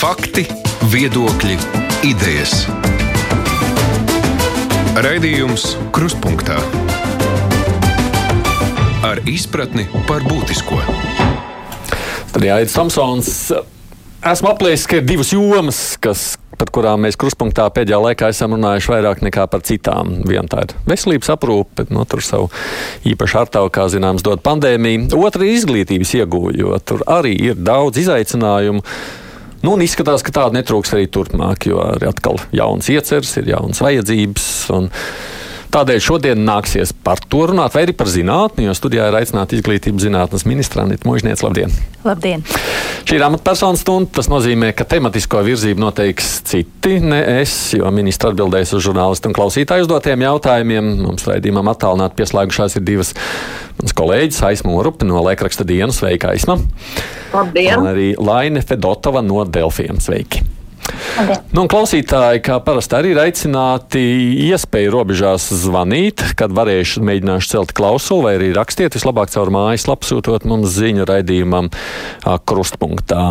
Fakti, viedokļi, idejas. Raidījums Krustpunktā ar izpratni par būtisko. Tad jāiet Samsons. Esmu aplēsis, ka ir divas jomas, kas, par kurām mēs krustpunktā pēdējā laikā esam runājuši vairāk nekā par citām. Viena tā ir veselības aprūpe, bet no tur savu īpašu artavu, kā zināms, dod pandēmija. Otra ir izglītības ieguve, jo tur arī ir daudz izaicinājumu. Nu, un izskatās, ka tāda netrūks arī turpmāk, jo ir atkal jauns ieceres, ir jauns vajadzības. Tādēļ šodien nāksies par to runāt, vai arī par zinātni, jo studijā ir aicināta izglītības zinātnes ministra Anita Mūžniec. Labdien! Labdien! Šī ir amatpersonu stunda. Tas nozīmē, ka tematisko virzību noteiks citi, ne es, jo ministra atbildēs uz žurnālistu un klausītāju uzdotiem jautājumiem. Mums raidījumam attālināti pieslēgušās ir divas mans kolēģis Aisma Orupa no Laikraksta dienas. Sveika, Aisma! Labdien! Un arī Laine Fedotova no Delfiem. Sveiki! Nu, klausītāji, kā parasti, arī ir aicināti iespēju robežās zvanīt, kad varēšu mēģināšu celt klausuli, vai arī rakstiet vislabāk caur mājaslapu, sūtot mums ziņu raidījumam krustpunktā.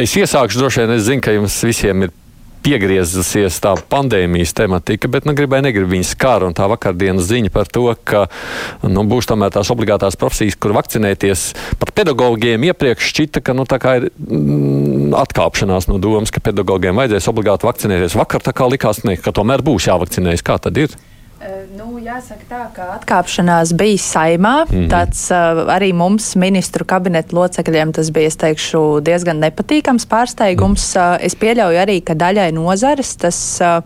Es iesākšu droši vien, es zinu, ka jums visiem ir piegriezusies tā pandēmijas tematika, bet nu, gribēju, negribu viņas skāra. Un tā vakardienas ziņa par to, ka nu, būs tomēr tās obligātās profesijas, kur vakcinēties pat pedagogiem iepriekš šķita, ka nu, ir atkāpšanās no domas, ka pedagogiem vajadzēs obligāti vakcinēties. Vakar tā kā likās, ne, ka tomēr būs jāvakcinējas. Kā tad ir? Nu, jāsaka tā, ka atkāpšanās bija saimā. Mm -hmm. Tāds uh, arī mums, ministru kabineta locekļiem, tas bija, es teikšu, diezgan nepatīkams pārsteigums. Mm. Uh, es pieļauju arī, ka daļai nozares tas. Uh,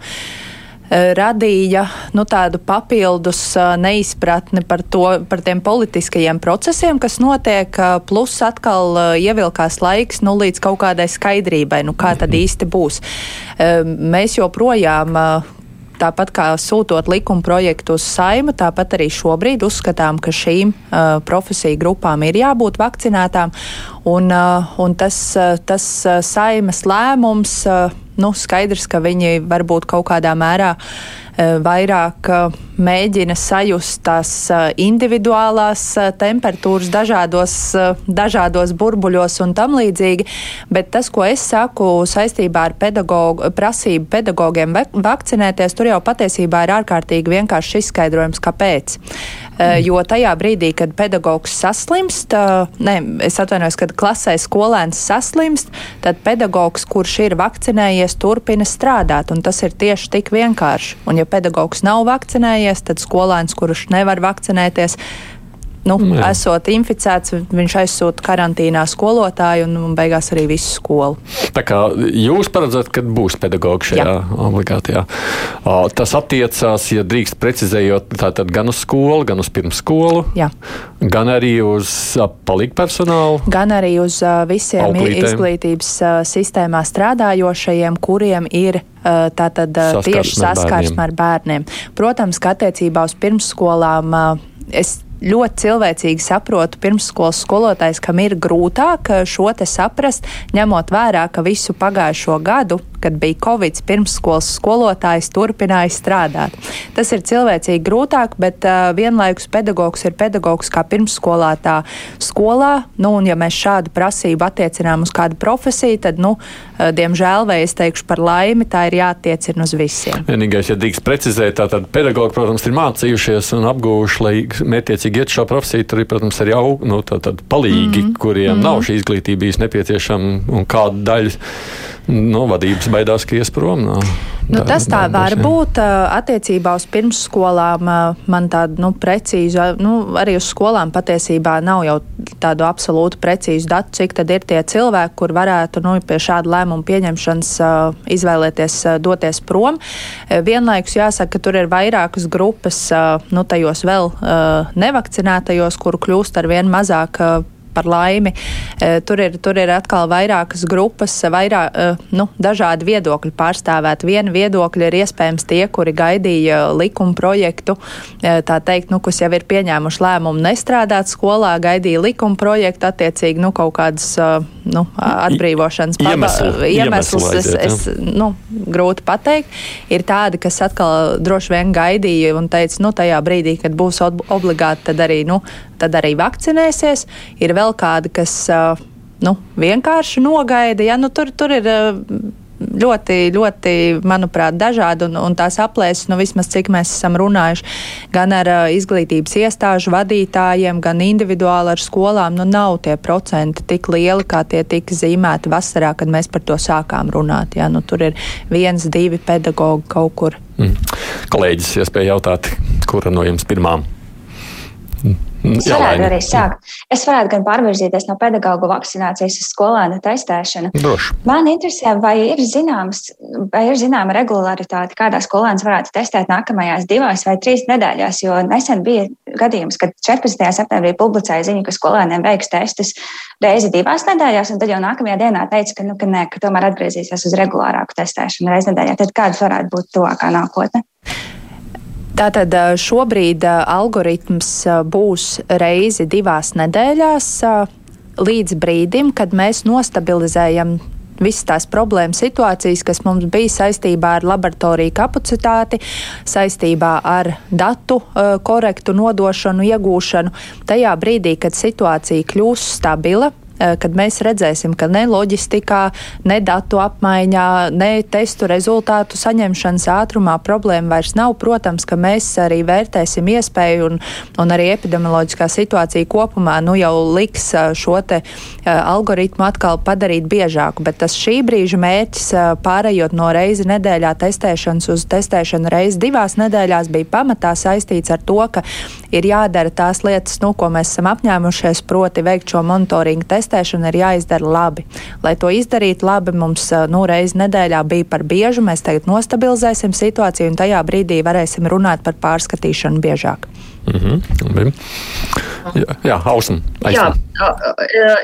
radīja nu, tādu papildus neizpratni par, to, par tiem politiskajiem procesiem, kas notiek, plus atkal ievilkās laiks nu, līdz kaut kādai skaidrībai, nu, kā tad īsti būs. Mēs joprojām Tāpat kā sūtot likuma projektu uz saimu, tāpat arī šobrīd uzskatām, ka šīm uh, profesiju grupām ir jābūt vakcinētām. Un, uh, un tas, uh, tas uh, saimas lēmums, uh, nu, skaidrs, ka viņi varbūt kaut kādā mērā uh, vairāk. Uh, mēģina sajust tās individuālās temperatūras dažādos, dažādos burbuļos un tam līdzīgi. Bet tas, ko es saku saistībā ar pedagogu, prasību pedagogiem vakcinēties, tur jau patiesībā ir ārkārtīgi vienkāršs izskaidrojums, kāpēc. Jo tajā brīdī, kad pedagogs saslimst, ne, es atvainojos, kad klasē skolēns saslimst, tad pedagogs, kurš ir vakcinējies, turpina strādāt. Un tas ir tieši tik vienkārši. Un ja pedagogs nav vakcinējies, tad skolēns, kurš nevar vakcinēties, nu, Jā. esot inficēts, viņš aizsūta karantīnā skolotāju un, un beigās arī visu skolu. Tā kā jūs paredzat, ka būs pedagogi šajā Jā. obligātajā. Tas attiecās, ja drīkst precizējot, tātad gan uz skolu, gan uz pirmsskolu, Jā. gan arī uz palīgu personālu. Gan arī uz visiem auklītēm. izglītības sistēmā strādājošajiem, kuriem ir tātad saskarsme tieši saskarsme ar bērniem. Protams, ka attiecībā uz pirmsskolām es ļoti cilvēcīgi saprotu pirmsskolas skolotājs, kam ir grūtāk šo te saprast, ņemot vērā, ka visu pagājušo gadu kad bija Covid, pirmsskolas skolotājs turpināja strādāt. Tas ir cilvēcīgi grūtāk, bet uh, vienlaikus pedagogs ir pedagogs kā pirmsskolā, tā skolā. Nu, un, ja mēs šādu prasību attiecinām uz kādu profesiju, tad, nu, uh, diemžēl, vai es teikšu par laimi, tā ir jāattiecina uz visiem. Vienīgais, ja drīkst precizēt, tātad pedagogi, protams, ir mācījušies un apguvuši, lai mērķiecīgi iet šo profesiju. Tur ir, protams, arī jau nu, palīgi, mm -hmm. kuriem mm -hmm. nav šī izglītība bijis nepieciešama un kāda daļa nu, vadības baidās, ka ies prom. No, nu, tā, tas tā var būt. Attiecībā uz pirmsskolām man tāda nu, precīza, nu, arī uz skolām patiesībā nav jau tādu absolūtu precīzu datu, cik tad ir tie cilvēki, kur varētu nu, pie šāda lēmuma pieņemšanas izvēlēties doties prom. Vienlaikus jāsaka, ka tur ir vairākas grupas, nu, tajos vēl nevakcinētajos, kuru kļūst ar vien mazāk par laimi. E, tur ir, tur ir atkal vairākas grupas, vairāk, e, nu, dažādi viedokļi pārstāvēt. Viena viedokļa ir iespējams tie, kuri gaidīja likuma projektu, tā teikt, nu, kas jau ir pieņēmuši lēmumu nestrādāt skolā, gaidīja likuma projektu, attiecīgi, nu, kaut kādas nu, atbrīvošanas iemesli, iemeslus. Es, es, nu, grūti pateikt. Ir tādi, kas atkal droši vien gaidīja un teica, nu, tajā brīdī, kad būs obligāti, tad arī, nu, tad arī vakcinēsies. Ir vēl kādi, kas nu, vienkārši nogaida. Ja, nu, tur, tur ir ļoti, ļoti, manuprāt, dažādi, un, un tās aplēses, nu, vismaz cik mēs esam runājuši, gan ar uh, izglītības iestāžu vadītājiem, gan individuāli ar skolām, nu, nav tie procenti tik lieli, kā tie tika zīmēti vasarā, kad mēs par to sākām runāt. Ja? Nu, tur ir viens, divi pedagogi kaut kur. Mm. Kolēģis, iespēja jautāt, kura no jums pirmām? Es varētu arī sākt. Es varētu gan pārvirzīties no pedagoģa vakcinācijas uz skolēnu testēšanu. Droši. Man interesē, vai ir zināms, vai ir zināma regularitāte, kādā skolēns varētu testēt nākamajās divās vai trīs nedēļās, jo nesen bija gadījums, kad 14. septembrī publicēja ziņu, ka skolēniem veiks testus reizi divās nedēļās, un tad jau nākamajā dienā teica, ka, nu, ka, nē, ka tomēr atgriezīsies uz regulārāku testēšanu reizi nedēļā. Tad kāda varētu būt tuvākā nākotne? Tātad šobrīd algoritms būs reizi divās nedēļās līdz brīdim, kad mēs nostabilizējam visas tās problēmas situācijas, kas mums bija saistībā ar laboratoriju kapacitāti, saistībā ar datu korektu nodošanu, iegūšanu. Tajā brīdī, kad situācija kļūs stabila, kad mēs redzēsim, ka ne loģistikā, ne datu apmaiņā, ne testu rezultātu saņemšanas ātrumā problēma vairs nav. Protams, ka mēs arī vērtēsim iespēju un, un arī epidemioloģiskā situācija kopumā nu, jau liks eh, šo te eh, algoritmu atkal padarīt biežāku, bet tas šī brīža mērķis pārējot no reizi nedēļā testēšanas uz testēšanu reizi divās nedēļās bija pamatā saistīts ar to, ka ir jādara tās lietas, nu, ko mēs esam apņēmušies, proti veikt šo monitoringu testu testēšana ir jāizdara labi. Lai to izdarītu labi, mums nu, reizi nedēļā bija par biežu. Mēs tagad nostabilizēsim situāciju un tajā brīdī varēsim runāt par pārskatīšanu biežāk. Mm -hmm. Jā, jā Ausma. Jā,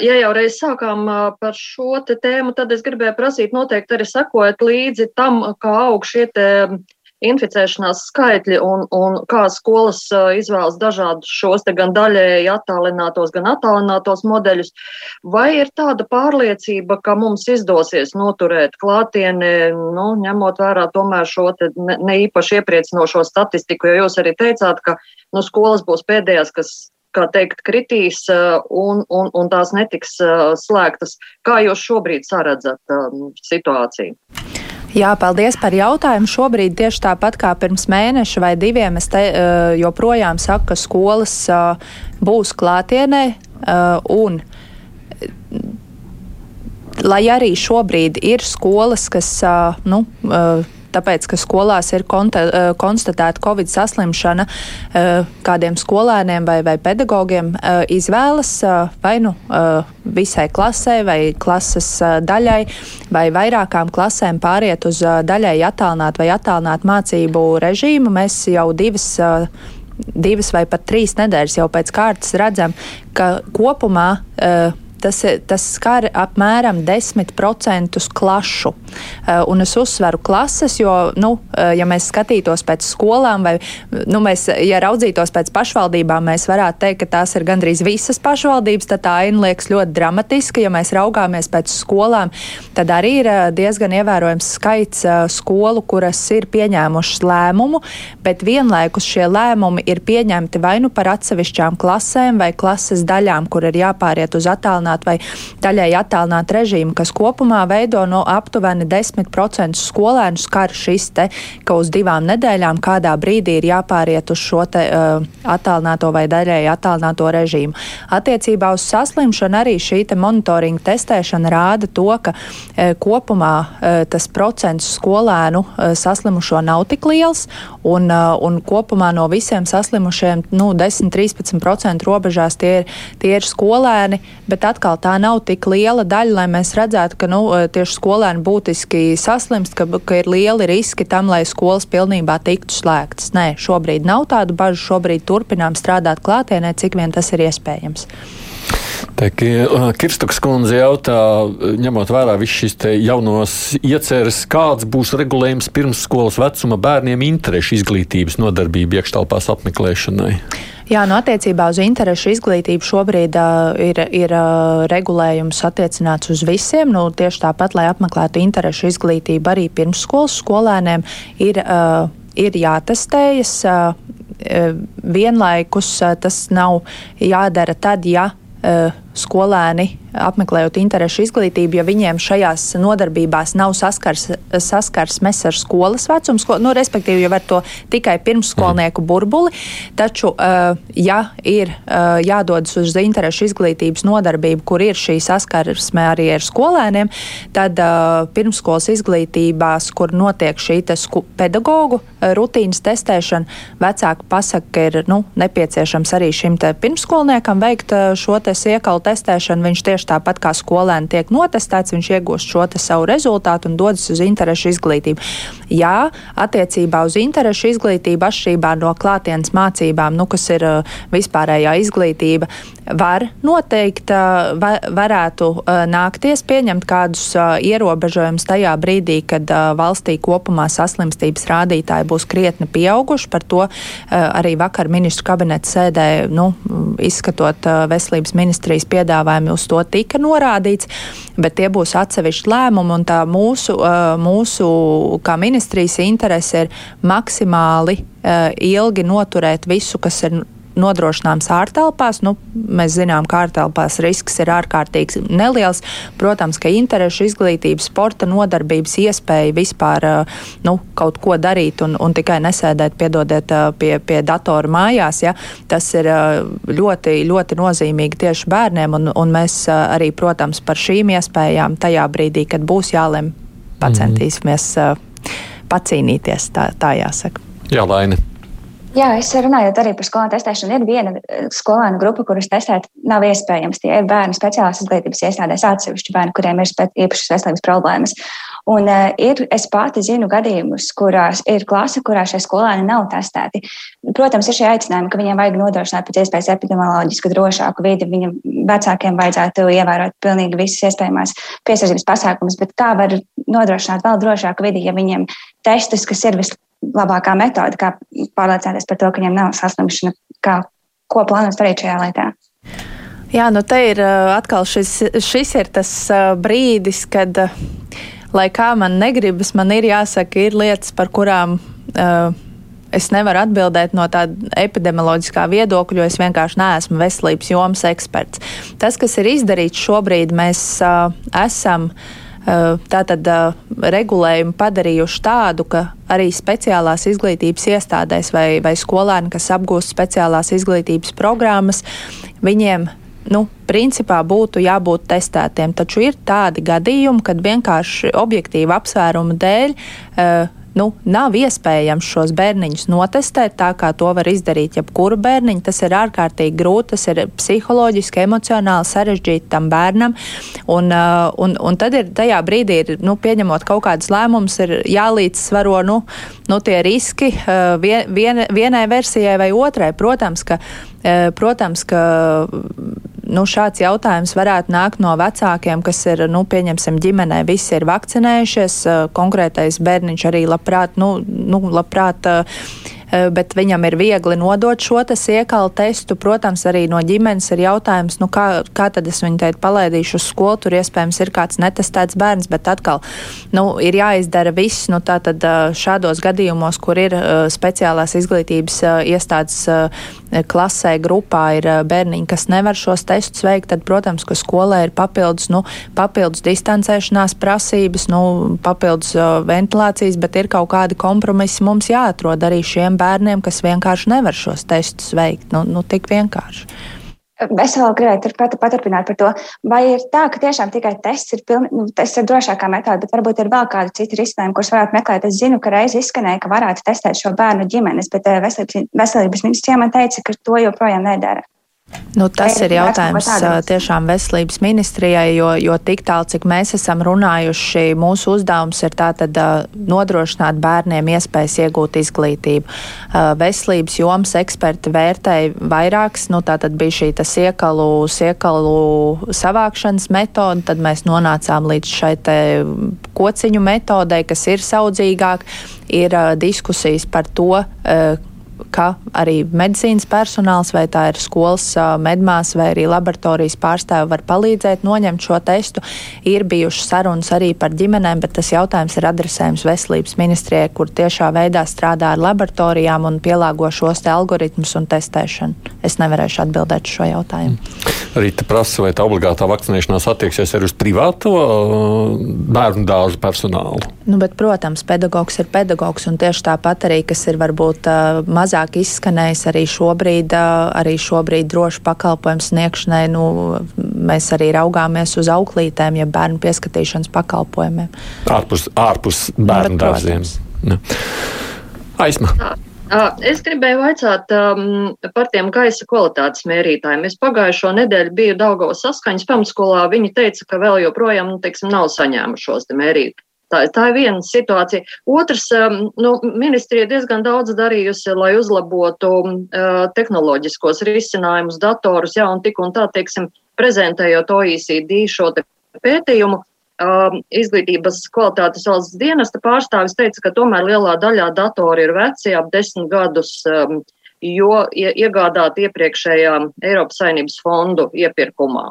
ja jau reiz sākām par šo tēmu, tad es gribēju prasīt noteikti arī sakojot līdzi tam, kā aug šie inficēšanās skaitļi un, un kā skolas izvēlas dažādus šos gan daļēji attālinātos, gan attālinātos modeļus. Vai ir tāda pārliecība, ka mums izdosies noturēt klātieni, nu, ņemot vērā tomēr šo ne, ne īpaši iepriecinošo statistiku, jo jūs arī teicāt, ka nu, skolas būs pēdējās, kas kā teikt, kritīs un, un, un tās netiks slēgtas. Kā jūs šobrīd saredzat situāciju? Jā, paldies par jautājumu. Šobrīd tieši tāpat kā pirms mēneša vai diviem es te, uh, joprojām saku, ka skolas uh, būs klātienē uh, un lai arī šobrīd ir skolas, kas nu, tāpēc, ka skolās ir eh, konstatēta covid saslimšana, eh, kādiem skolēniem vai, vai pedagogiem eh, izvēlas vai nu visai klasē vai klases daļai vai vairākām klasēm pāriet uz daļai attālināt vai attālināt mācību režīmu. Mēs jau divas divas vai pat trīs nedēļas jau pēc kārtas redzam, ka kopumā uh, tas, tas skar apmēram 10% klašu. Eh, un es uzsveru klases, jo, nu, eh, ja mēs skatītos pēc skolām vai, nu, mēs, ja raudzītos pēc pašvaldībām, mēs varētu teikt, ka tās ir gandrīz visas pašvaldības, tad tā aina liekas ļoti dramatiska. Ja mēs raugāmies pēc skolām, tad arī ir eh, diezgan ievērojams skaits skolu, kuras ir pieņēmušas lēmumu, bet vienlaikus šie lēmumi ir pieņemti vai nu par atsevišķām klasēm vai klases daļām, kur ir jāpāriet uz attālinājumu attālināt vai daļai attālināt režīmu, kas kopumā veido no aptuveni 10% skolēnu skar šis te, ka uz divām nedēļām kādā brīdī ir jāpāriet uz šo te uh, attālināto vai daļai attālināto režīmu. Attiecībā uz saslimšanu arī šī te monitoringa testēšana rāda to, ka uh, kopumā uh, tas procents skolēnu uh, saslimušo nav tik liels un, uh, un kopumā no visiem saslimušiem nu, 10-13% robežās tie ir, tie ir skolēni, bet atkal atkal tā nav tik liela daļa, lai mēs redzētu, ka nu, e, tieši skolēni būtiski saslimst, ka, ka ir lieli riski tam, lai skolas pilnībā tiktu slēgtas. Nē, šobrīd nav tādu bažu, šobrīd turpinām strādāt klātienē, cik vien tas ir iespējams. Kirstuks kundze jautā, ņemot vērā visus šīs jaunos ieceres, kāds būs regulējums pirmsskolas vecuma bērniem interešu izglītības nodarbību iekštelpās apmeklēšanai? Jā, no nu, attiecībā uz interešu izglītību šobrīd uh, ir, ir uh, regulējums attiecināts uz visiem. Nu, tieši tāpat, lai apmeklētu interešu izglītību arī pirmsskolas skolēniem, ir, uh, ir jātestējas. Uh, vienlaikus uh, tas nav jādara tad, ja uh, skolēni apmeklējot interešu izglītību, ja viņiem šajās nodarbībās nav saskars, saskarsmes ar skolas vecumu, sko, nu, respektīvi jau ar to tikai pirmsskolnieku burbuli. Taču, uh, ja ir uh, jādodas uz interešu izglītības nodarbību, kur ir šī saskarsme arī ar skolēniem, tad uh, pirmsskolas izglītībās, kur notiek šī pedagoģu rutīnas testēšana, vecāki pasaka, ka ir nu, nepieciešams arī šim pirmsskolniekam veikt šo te iekalu testēšanu. Viņš tieši tāpat kā skolēni tiek notestēts, viņš iegūst šo savu rezultātu un dodas uz interešu izglītību. Jā, attiecībā uz interešu izglītību atšķirībā no klātienes mācībām, nu, kas ir uh, vispārējā izglītība, var noteikt, uh, va, varētu uh, nākties pieņemt kādus ierobežojumus tajā brīdī, kad valstī kopumā saslimstības rādītāji būs krietni pieauguši. Par to arī vakar ministru kabineta sēdē, nu, izskatot veselības ministrijas piedāvājumu, uz to tika norādīts, bet tie būs atsevišķi lēmumi, un tā mūsu, mūsu kā ministrijas interese ir maksimāli ilgi noturēt visu, kas ir nodrošināms ārtelpās. Nu, mēs zinām, ka ārtelpās risks ir ārkārtīgi neliels. Protams, ka interešu izglītības, sporta nodarbības iespēja vispār nu, kaut ko darīt un, un tikai nesēdēt, piedodiet, pie, pie datora mājās, ja, tas ir ļoti, ļoti nozīmīgi tieši bērniem. Un, un mēs arī, protams, par šīm iespējām tajā brīdī, kad būs jālem, pacentīsimies mm. pacīnīties, tā, tā jāsaka. Jā, Laina. Jā, es runāju arī par skolēnu testēšanu. Ir viena eh, skolēnu grupa, kurus testēt nav iespējams. Tie ir bērni speciālās izglītības iestādēs, atsevišķi bērni, kuriem ir īpašas veselības problēmas. Un uh, ir, es pati zinu gadījumus, kurās ir klase, kurā šie skolēni nav testēti. Protams, ir šie aicinājumi, ka viņiem vajag nodrošināt pēc iespējas epidemioloģisku drošāku vidi. Viņam vecākiem vajadzētu ievērot pilnīgi visas iespējamās piesardzības pasākumus, bet kā var nodrošināt vēl drošāku vidi, ja viņiem testus, kas ir vislabāk labākā metode, kā pārliecināties par to, ka viņiem nav saslimšana, kā, ko plānot darīt šajā lietā. Jā, nu te ir atkal šis, šis ir tas brīdis, kad, lai kā man negribas, man ir jāsaka, ir lietas, par kurām uh, es nevaru atbildēt no tāda epidemioloģiskā viedokļa, jo es vienkārši neesmu veselības jomas eksperts. Tas, kas ir izdarīts šobrīd, mēs uh, esam uh, Eh, tātad regulējumu padarījuši tādu, ka arī speciālās izglītības iestādēs vai, vai skolēni, kas apgūst speciālās izglītības programmas, viņiem nu, principā būtu jābūt testētiem. Taču ir tādi gadījumi, kad vienkārši objektīva apsvērumu dēļ uh, nu, nav iespējams šos bērniņus notestēt tā, kā to var izdarīt jebkuru bērniņu. Tas ir ārkārtīgi grūti, tas ir psiholoģiski, emocionāli sarežģīti tam bērnam. Un, uh, un, un tad ir tajā brīdī, ir, nu, pieņemot kaut kādus lēmumus, ir jālīdzsvaro nu, nu, tie riski uh, vien, vien, vienai versijai vai otrai. Protams, ka, uh, protams, ka nu, šāds jautājums varētu nākt no vecākiem, kas ir, nu, pieņemsim, ģimenē, visi ir vakcinējušies, konkrētais bērniņš arī labprāt, nu, nu labprāt Eh, bet viņam ir viegli nodot šo iekalu testu. Protams, arī no ģimenes ir jautājums, nu kā, kā tad es viņu teikt palaidīšu uz skolu, tur iespējams ir kāds netestēts bērns, bet atkal nu, ir jāizdara viss. Nu, tātad eh, šādos gadījumos, kur ir eh, speciālās izglītības iestādes klasē, grupā ir bērniņi, kas nevar šos testus veikt, tad, protams, ka skolē ir papildus, nu, papildus distancēšanās prasības, nu, papildus ventilācijas, bet ir kaut kādi kompromisi mums jāatrod arī šiem bērniem, kas vienkārši nevar šos testus veikt. Nu, nu, tik vienkārši. Es vēl gribēju turpat paturpināt par to, vai ir tā, ka tiešām tikai tests ir, pilni, nu, tests ir drošākā metode, bet varbūt ir vēl kādi citi risinājumi, kurus varētu meklēt. Es zinu, ka reiz izskanēja, ka varētu testēt šo bērnu ģimenes, bet eh, veselības, veselības ministrijā man teica, ka to joprojām nedara. Nu, tas ir jautājums tiešām veselības ministrijai, jo, jo tik tālu, cik mēs esam runājuši, mūsu uzdevums ir tātad nodrošināt bērniem iespējas iegūt izglītību. Veselības jomas eksperti vērtēja vairākas, nu tātad bija šī tas iekalu, iekalu savākšanas metode, tad mēs nonācām līdz šai kociņu metodei, kas ir saudzīgāk, ir diskusijas par to, ka arī medicīnas personāls, vai tā ir skolas medmās vai arī laboratorijas pārstāvi, var palīdzēt noņemt šo testu. Ir bijušas sarunas arī par ģimenēm, bet tas jautājums ir adresējums veselības ministrijai, kur tiešā veidā strādā ar laboratorijām un pielāgo šos te algoritmus un testēšanu. Es nevarēšu atbildēt šo jautājumu. Rīta prasa, vai tā obligātā vakcinēšanās attieksies arī uz privāto bērnu dārzu personālu. Nu, bet, protams, pedagogs ir pedagogs, un tieši tāpat arī, kas ir varbūt mazāk izskanējis arī šobrīd, arī šobrīd droši pakalpojumu sniegšanai, nu, mēs arī raugāmies uz auklītēm, ja bērnu pieskatīšanas pakalpojumiem. Ārpus, ārpus bērnu nu, dārziem. Aizma. Es gribēju vaicāt um, par tiem gaisa kvalitātes mērītājiem. Es pagājušo nedēļu biju Daugavas saskaņas pamatskolā. Viņi teica, ka vēl joprojām, nu, teiksim, nav saņēmuši šos te mērīt. Tā, tā ir viena situācija. Otrs, um, nu, ministrija diezgan daudz darījusi, lai uzlabotu uh, tehnoloģiskos risinājumus, datorus, jā, un tik un tā, teiksim, prezentējot OECD šo pētījumu Um, izglītības kvalitātes valsts dienesta pārstāvis teica, ka tomēr lielā daļā datori ir veci, ap desmit gadus, um, jo iegādāti iepriekšējā Eiropas saimnības fondu iepirkumā.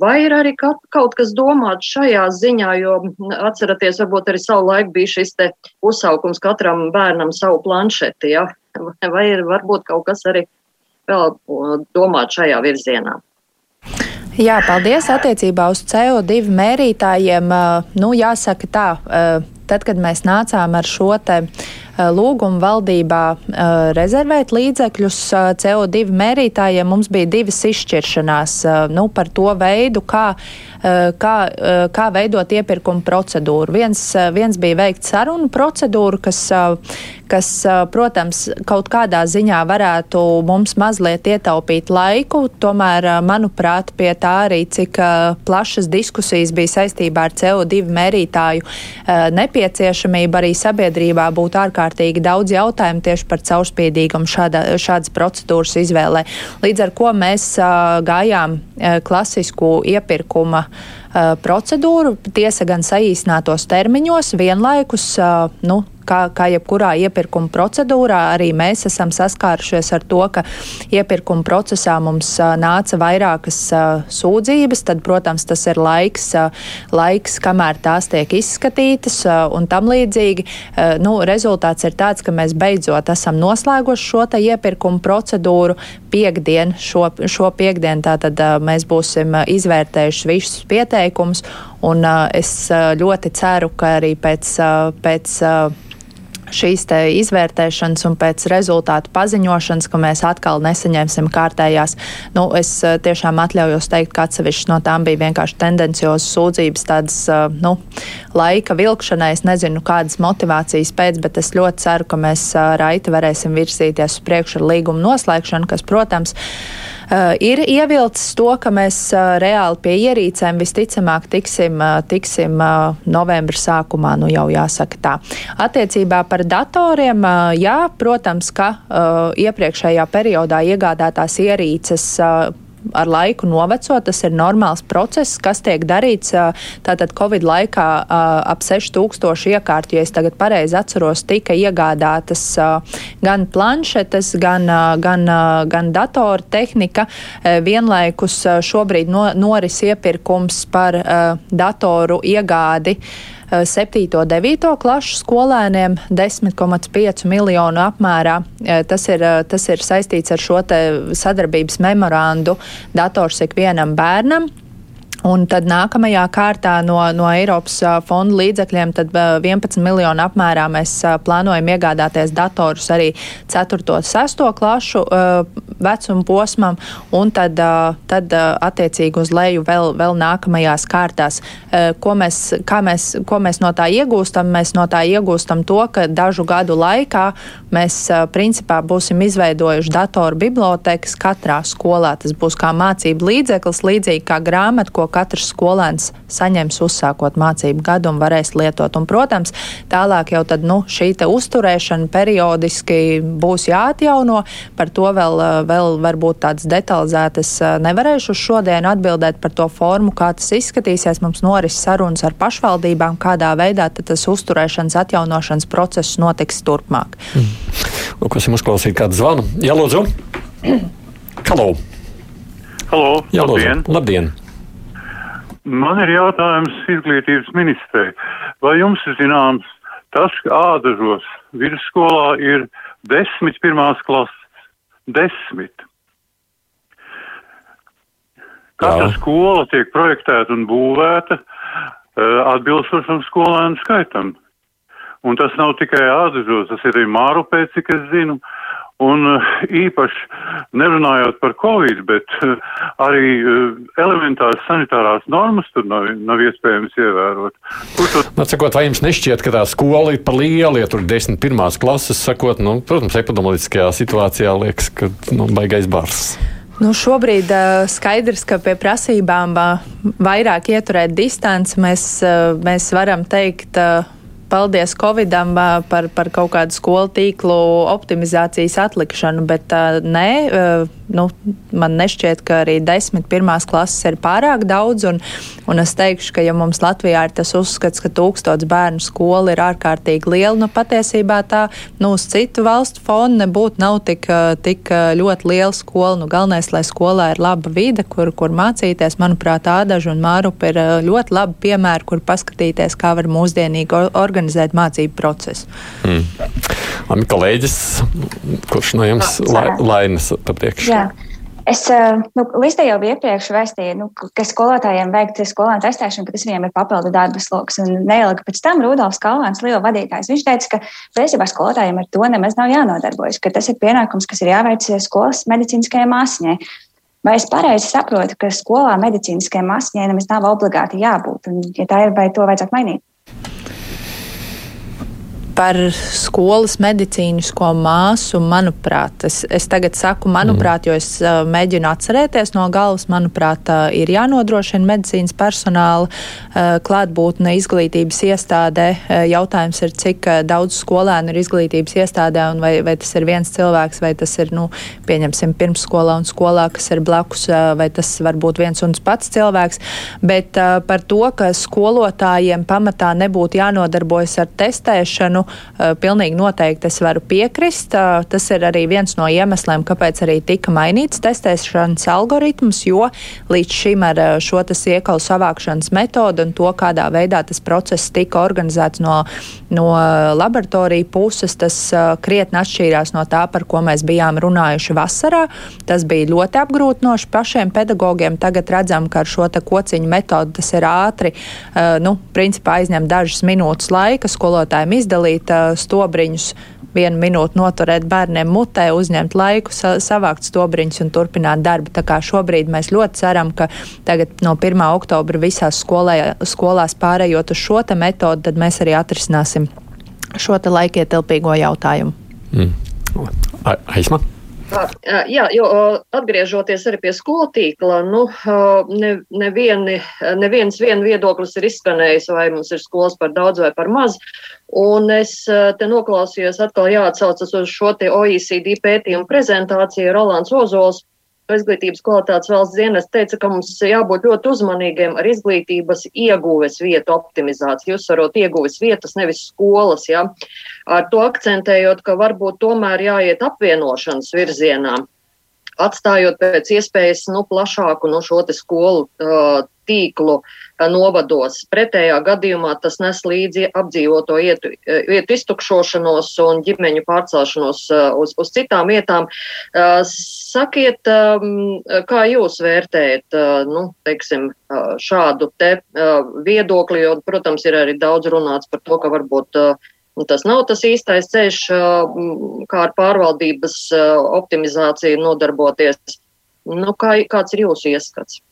Vai ir arī kaut kas domāts šajā ziņā, jo atceraties, varbūt arī savu laiku bija šis te uzsaukums katram bērnam savu planšeti, ja? vai ir varbūt kaut kas arī vēl uh, domāt šajā virzienā? Jā, paldies. Attiecībā uz CO2 mērītājiem, nu, jāsaka tā, tad, kad mēs nācām ar šo te lūgumu valdībā rezervēt līdzekļus CO2 mērītājiem, mums bija divas izšķiršanās nu, par to veidu, kā Eh, kā, eh, kā veidot iepirkuma procedūru. Viens, eh, viens bija veikt sarunu procedūru, kas, kas, protams, kaut kādā ziņā varētu mums mazliet ietaupīt laiku. Tomēr, manuprāt, pie tā arī, cik plašas diskusijas bija saistībā ar CO2 mērītāju nepieciešamību, arī sabiedrībā būtu ārkārtīgi daudz jautājumu tieši par caurspīdīgumu šāda, šādas procedūras izvēlē. Līdz ar ko mēs gājām klasisku iepirkuma procedūru, tiesa gan saīsinātos termiņos, vienlaikus nu, kā, kā jebkurā iepirkuma procedūrā, arī mēs esam saskārušies ar to, ka iepirkuma procesā mums nāca vairākas sūdzības, tad, protams, tas ir laiks, laiks kamēr tās tiek izskatītas un tam līdzīgi. Nu, rezultāts ir tāds, ka mēs beidzot esam noslēguši šo iepirkuma procedūru piekdien, šo, šo piekdienu tātad mēs būsim izvērtējuši visus pieteikumus, un es ļoti ceru, ka arī pēc, pēc šīs izvērtēšanas un pēc rezultātu paziņošanas, ka mēs atkal nesaņemsim kārtējās. Nu, es tiešām atļaujos teikt, ka atsevišķi no tām bija vienkārši tendenciozas sūdzības, tādas nu, laika vilkšanai. Es nezinu, kādas motivācijas pēc, bet es ļoti ceru, ka mēs raiti varēsim virzīties uz priekšu ar līgumu noslēgšanu, kas, protams, Uh, ir ievilcis to, ka mēs uh, reāli pie ierīcēm visticamāk tiksim, uh, tiksim novembra sākumā, nu jau jāsaka tā. Attiecībā par datoriem, jā, protams, ka iepriekšējā periodā iegādātās ierīces ar laiku noveco. Tas ir normāls process, kas tiek darīts tātad Covid laikā ap 6000 iekārtu. Ja es tagad pareizi atceros, tika iegādātas gan planšetes, gan, gan, gan datora tehnika. Vienlaikus šobrīd no, noris iepirkums par datoru iegādi. 7. un 9. klašu skolēniem 10,5 miljonu apmērā. Eh, tas ir, eh, tas ir saistīts ar šo sadarbības memorandu dators ikvienam bērnam. Un tad nākamajā kārtā no, no Eiropas fonda līdzekļiem 11 miljonu apmērā mēs plānojam iegādāties datorus arī 4. un 6. klašu vecuma posmam, un tad, tad attiecīgi uz leju vēl, vēl nākamajās kārtās. Ko mēs, mēs, ko mēs no tā iegūstam? Mēs no tā iegūstam to, ka dažu gadu laikā mēs principā būsim izveidojuši datoru bibliotekas katrā skolā. Tas būs kā mācību līdzeklis, līdzīgi kā grāmata, katrs skolēns saņems uzsākot mācību gadu un varēs lietot. Un, protams, tālāk jau tad, nu, šī uzturēšana periodiski būs jāatjauno. Par to vēl, vēl varbūt tādas detalizētas nevarēšu šodien atbildēt par to formu, kā tas izskatīsies. Mums noris sarunas ar pašvaldībām, kādā veidā tas uzturēšanas atjaunošanas process notiks turpmāk. Mm. Lūk, esam uzklausījuši kādu zvanu. Jā, lūdzu! Halo! Halo! Jā, labdien! labdien. Man ir jautājums izglītības ministrei. Vai jums ir zināms tas, ka ādažos vidusskolā ir desmit pirmās klases? Desmit. Katra skola tiek projektēta un būvēta atbilstošam skolēnu skaitam. Un tas nav tikai ādažos, tas ir arī mārupē, cik es zinu. Un īpaši nerunājot par covid, bet arī elementāras sanitārās normas tur nav, nav iespējams ievērot. To... Nu, sakot, vai jums nešķiet, ka tā skola ir par lielu, ja tur ir 10 pirmās klases, sakot, nu, protams, epidemioloģiskajā situācijā liekas, ka nu, baigais bars. Nu, šobrīd uh, skaidrs, ka pie prasībām uh, vairāk ieturēt distanci mēs, uh, mēs varam teikt. Uh, paldies Covidam par, par kaut kādu skolu tīklu optimizācijas atlikšanu, bet nē, nu, man nešķiet, ka arī desmit pirmās klases ir pārāk daudz, un, un es teikšu, ka ja mums Latvijā ir tas uzskats, ka tūkstots bērnu skola ir ārkārtīgi liela, nu patiesībā tā, nu, uz citu valstu fonu nebūtu nav tik, tik ļoti liela skola. Nu, galvenais, lai skolā ir laba vide, kur, kur mācīties, manuprāt, Ādaža un Mārupa ir ļoti labi piemēri, kur paskatīties, kā var mūsdienīgi organizēt mācību procesu. Mm. Man kolēģis, kurš no jums la, lainas pa priekšu? Jā. Es nu, listē jau biju iepriekš vēstīju, nu, ka skolotājiem veikt skolēnu testēšanu, ka tas viņiem ir papildu darbas lokus. Un neilgi pēc tam Rudolfs Kalvāns, Liela vadītājs, viņš teica, ka principā skolotājiem ar to nemaz nav jānodarbojas, ka tas ir pienākums, kas ir jāveic skolas medicīniskajai māsņai. Vai es pareizi saprotu, ka skolā medicīniskajai māsņai nemaz nav obligāti jābūt? Un, ja tā ir, vai to vajadzētu mainīt? Par skolas medicīnisko māsu, manuprāt, es, es tagad saku, manuprāt, jo es uh, mēģinu atcerēties no galvas, manuprāt, uh, ir jānodrošina medicīnas personāla uh, klātbūtne izglītības iestādē. Uh, jautājums ir, cik uh, daudz skolēnu ir izglītības iestādē un vai, vai tas ir viens cilvēks, vai tas ir, nu, pieņemsim, pirmsskolā un skolā, kas ir blakus, uh, vai tas var būt viens un pats cilvēks. Bet uh, par to, ka skolotājiem pamatā nebūtu jānodarbojas ar testēšanu, pilnīgi noteikti es varu piekrist. Eh, tas ir arī viens no iemesliem, kāpēc arī tika mainīts testēšanas algoritms, jo līdz šim ar eh, šo iekalu savākšanas metodu un to, kādā veidā tas process tika organizēts no, no laboratoriju puses, tas krietni atšķīrās no tā, par ko mēs bijām runājuši vasarā. Tas bija ļoti apgrūtinoši pašiem pedagogiem. Tagad redzam, ka ar šo kociņu metodu tas ir ātri, nu, principā aizņem dažas minūtes laika skolotājiem izdalīt izdalīt stobriņus, vienu minūti noturēt bērniem mutē, uzņemt laiku, sa savākt stobriņus un turpināt darbu. Tā kā šobrīd mēs ļoti ceram, ka tagad no 1. oktobra visās skolē, skolās pārējot uz šo metodu, tad mēs arī atrisināsim šo laikietilpīgo jautājumu. Mm. Aizma? Jā, jo atgriežoties arī pie skolu tīkla, nu, ne, nevieni, neviens vien viedoklis ir izskanējis, vai mums ir skolas par daudz vai par maz. Un es te noklausījos atkal jāatsaucas uz šo te OECD pētījumu prezentāciju Rolands Ozols izglītības kvalitātes valsts dienas teica, ka mums jābūt ļoti uzmanīgiem ar izglītības ieguves vietu optimizāciju, uzsvarot ieguves vietas, nevis skolas. Ja? Ar to akcentējot, ka varbūt tomēr jāiet apvienošanas virzienā, atstājot pēc iespējas nu, plašāku no nu, šo skolu uh, tīklu novados. Pretējā gadījumā tas nes līdzi apdzīvoto vietu, vietu iztukšošanos un ģimeņu pārcelšanos uz, uz citām vietām. Sakiet, kā jūs vērtējat nu, teiksim, šādu te viedokli, jo, protams, ir arī daudz runāts par to, ka varbūt tas nav tas īstais ceļš, kā ar pārvaldības optimizāciju nodarboties. Nu, kā, kāds ir jūsu ieskats?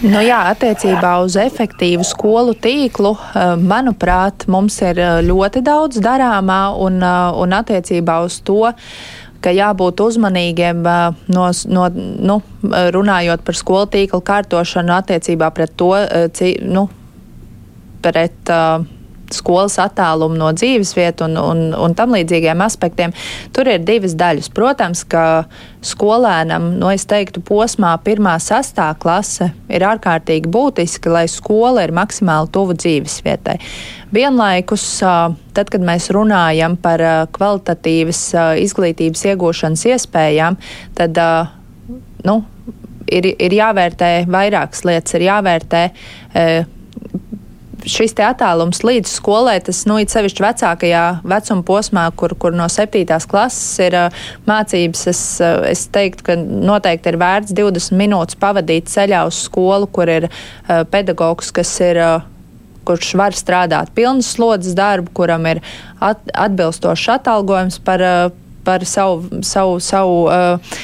Nu jā, attiecībā uz efektīvu skolu tīklu, eh, manuprāt, mums ir eh, ļoti daudz darāmā un, eh, un attiecībā uz to ka jābūt uzmanīgiem no, no, nu, runājot par skolu tīklu kārtošanu attiecībā pret to, nu, pret uh, skolas attālumu no dzīvesvietas un, un, un tam līdzīgiem aspektiem. Tur ir divas daļas. Protams, ka skolēnam, no es teiktu, posmā pirmā sastā klase ir ārkārtīgi būtiski, lai skola ir maksimāli tuvu dzīvesvietai. Vienlaikus, tad, kad mēs runājam par kvalitatīvas izglītības iegūšanas iespējām, tad nu, ir, ir jāvērtē vairākas lietas. Ir jāvērtē šis attālums līdz skolai, tas, nu, it sevišķi vecākajā vecuma posmā, kur, kur no septītās klases ir uh, mācības, es, uh, es teiktu, ka noteikti ir vērts 20 minūtes pavadīt ceļā uz skolu, kur ir uh, pedagogs, kas ir uh, kurš var strādāt pilnas slodzes darbu, kuram ir at, atbilstošs atalgojums par, par savu, savu, savu uh,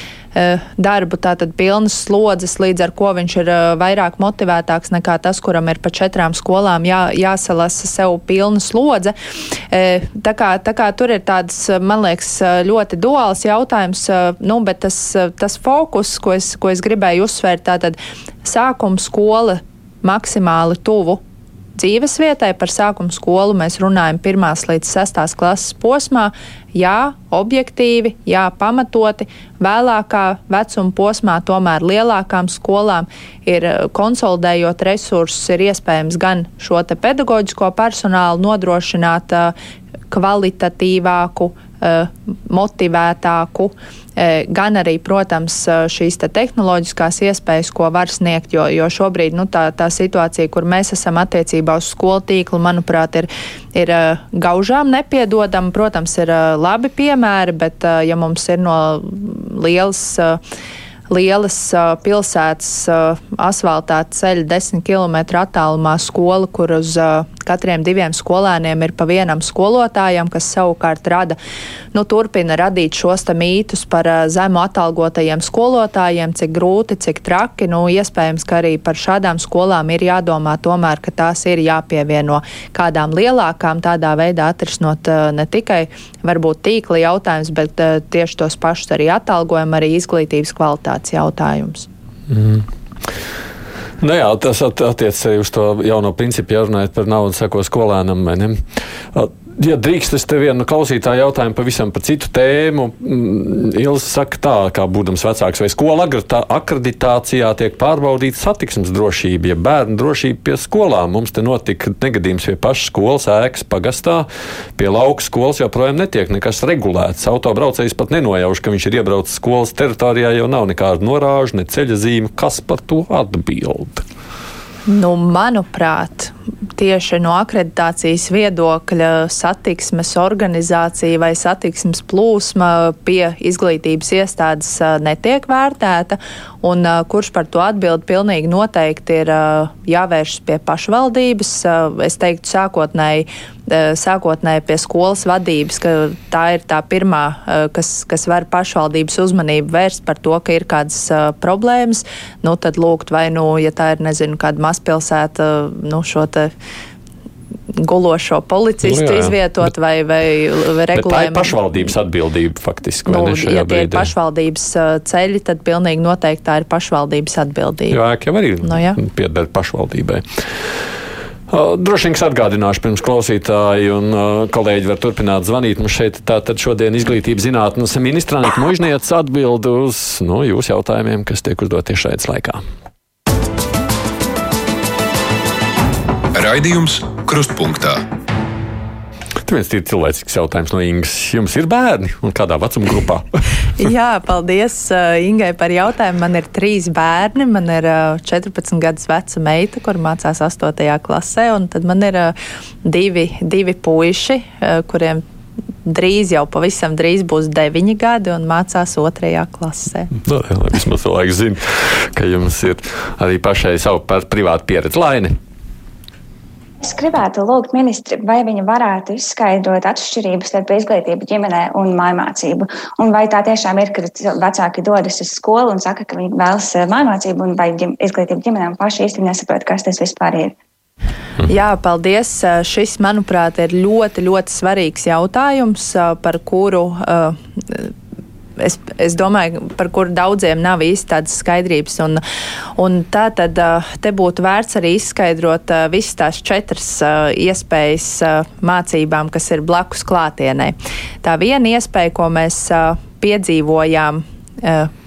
darbu, tātad pilnas slodzes, līdz ar ko viņš ir eh, vairāk motivētāks nekā tas, kuram ir pa četrām skolām jā, jāsalasa sev pilna slodze. Eh, tā kā, tā kā tur ir tāds, man liekas, ļoti duāls jautājums, nu, bet tas, tas fokus, ko es, ko es gribēju uzsvērt, tātad sākuma skola maksimāli tuvu dzīves vietai par sākuma skolu mēs runājam pirmās līdz sestās klases posmā. Jā, objektīvi, jā, pamatoti. Vēlākā vecuma posmā, tomēr lielākām skolām ir eh, konsolidējot resursus, ir iespējams gan šo pedagoģisko personālu nodrošināt uh, kvalitatīvāku, uh, motivētāku, E, gan arī, protams, e, šīs te tehnoloģiskās iespējas, ko var sniegt, jo, jo šobrīd nu, tā, tā situācija, kur mēs esam attiecībā uz skolu tīklu, manuprāt, ir, ir gaužām nepiedodama. Protams, ir labi piemēri, bet ja mums ir no lielas lielas uh, pilsētas uh, asfaltēta ceļa, 10 km attālumā skola, kur uz uh, katriem diviem skolēniem ir pa vienam skolotājam, kas savukārt rada, nu, turpina radīt šos mītus par zemu atalgotajiem skolotājiem, cik grūti, cik traki. Nu, iespējams, ka arī par šādām skolām ir jādomā tomēr, ka tās ir jāpievieno kādām lielākām, tādā veidā atrisinot ne tikai varbūt tīkla jautājums, bet tieši tos pašus arī atalgojumu, arī izglītības kvalitātes jautājums. Mm. Nu jā, tas attiecas arī uz to jauno principu, ja runājot par naudu, sako skolēnam. Ja drīkst, es te vienu klausītāju jautājumu pavisam par citu tēmu. Mm, Ilza saka tā, kā būdams vecāks, vai skola akreditācijā tiek pārbaudīta satiksmes drošība, ja bērnu drošība pie skolām. Mums te notika negadījums pie pašas skolas ēkas pagastā, pie lauka skolas joprojām netiek nekas regulēts. Autobraucējs pat nenojauš, ka viņš ir iebraucis skolas teritorijā, jau nav nekāda norāža, ne ceļa zīme. Kas par to atbild? Nu, manuprāt, tieši no akreditācijas viedokļa satiksmes organizācija vai satiksmes plūsma pie izglītības iestādes netiek vērtēta, un kurš par to atbild pilnīgi noteikti ir jāvēršas pie pašvaldības. Es teiktu, sākotnēji sākotnēji pie skolas vadības, ka tā ir tā pirmā, kas, kas var pašvaldības uzmanību vērst par to, ka ir kādas uh, problēmas, nu tad lūgt vai, nu, ja tā ir, nezinu, kāda mazpilsēta, nu, šo gulošo policistu nu, jā, izvietot bet, vai, vai regulējumu. Tā ir pašvaldības atbildība faktiski. Nu, ja tie ir pašvaldības ceļi, tad pilnīgi noteikti tā ir pašvaldības atbildība. Jā, jau arī nu, pieder pašvaldībai. Droši vien atgādināšu pirms klausītāji un kolēģi var turpināt zvanīt. Mums šeit tātad šodien izglītības zinātnes ministra Anita Mužnieca atbild uz nu, jūsu jautājumiem, kas tiek uzdot tieši šeit laikā. Raidījums Krustpunktā. Tur viens ir cilvēcisks jautājums no Ingas. Jums ir bērni un kādā vecuma grupā? Jā, paldies uh, Ingai par jautājumu. Man ir trīs bērni. Man ir uh, 14 gadus veca meita, kur mācās 8. klasē, un tad man ir uh, divi, divi puiši, uh, kuriem drīz jau pavisam drīz būs deviņi gadi un mācās otrajā klasē. No, nu, vismaz cilvēks zina, ka jums ir arī pašai savu privātu pieredzi. Laini! Es gribētu lūgt ministri, vai viņi varētu izskaidrot atšķirības starp izglītību ģimenē un mājmācību. Un vai tā tiešām ir, ka vecāki dodas uz skolu un saka, ka viņi vēlas eh, mājmācību, un vai izglītība ģimenē un paši īsti nesaprot, kas tas vispār ir. Jā, paldies. Šis, manuprāt, ir ļoti, ļoti svarīgs jautājums, eh, par kuru uh, es, es domāju, par kuru daudziem nav īsti tādas skaidrības. Un, un tā tad te būtu vērts arī izskaidrot visas tās četras iespējas mācībām, kas ir blakus klātienē. Tā viena iespēja, ko mēs piedzīvojām Eh,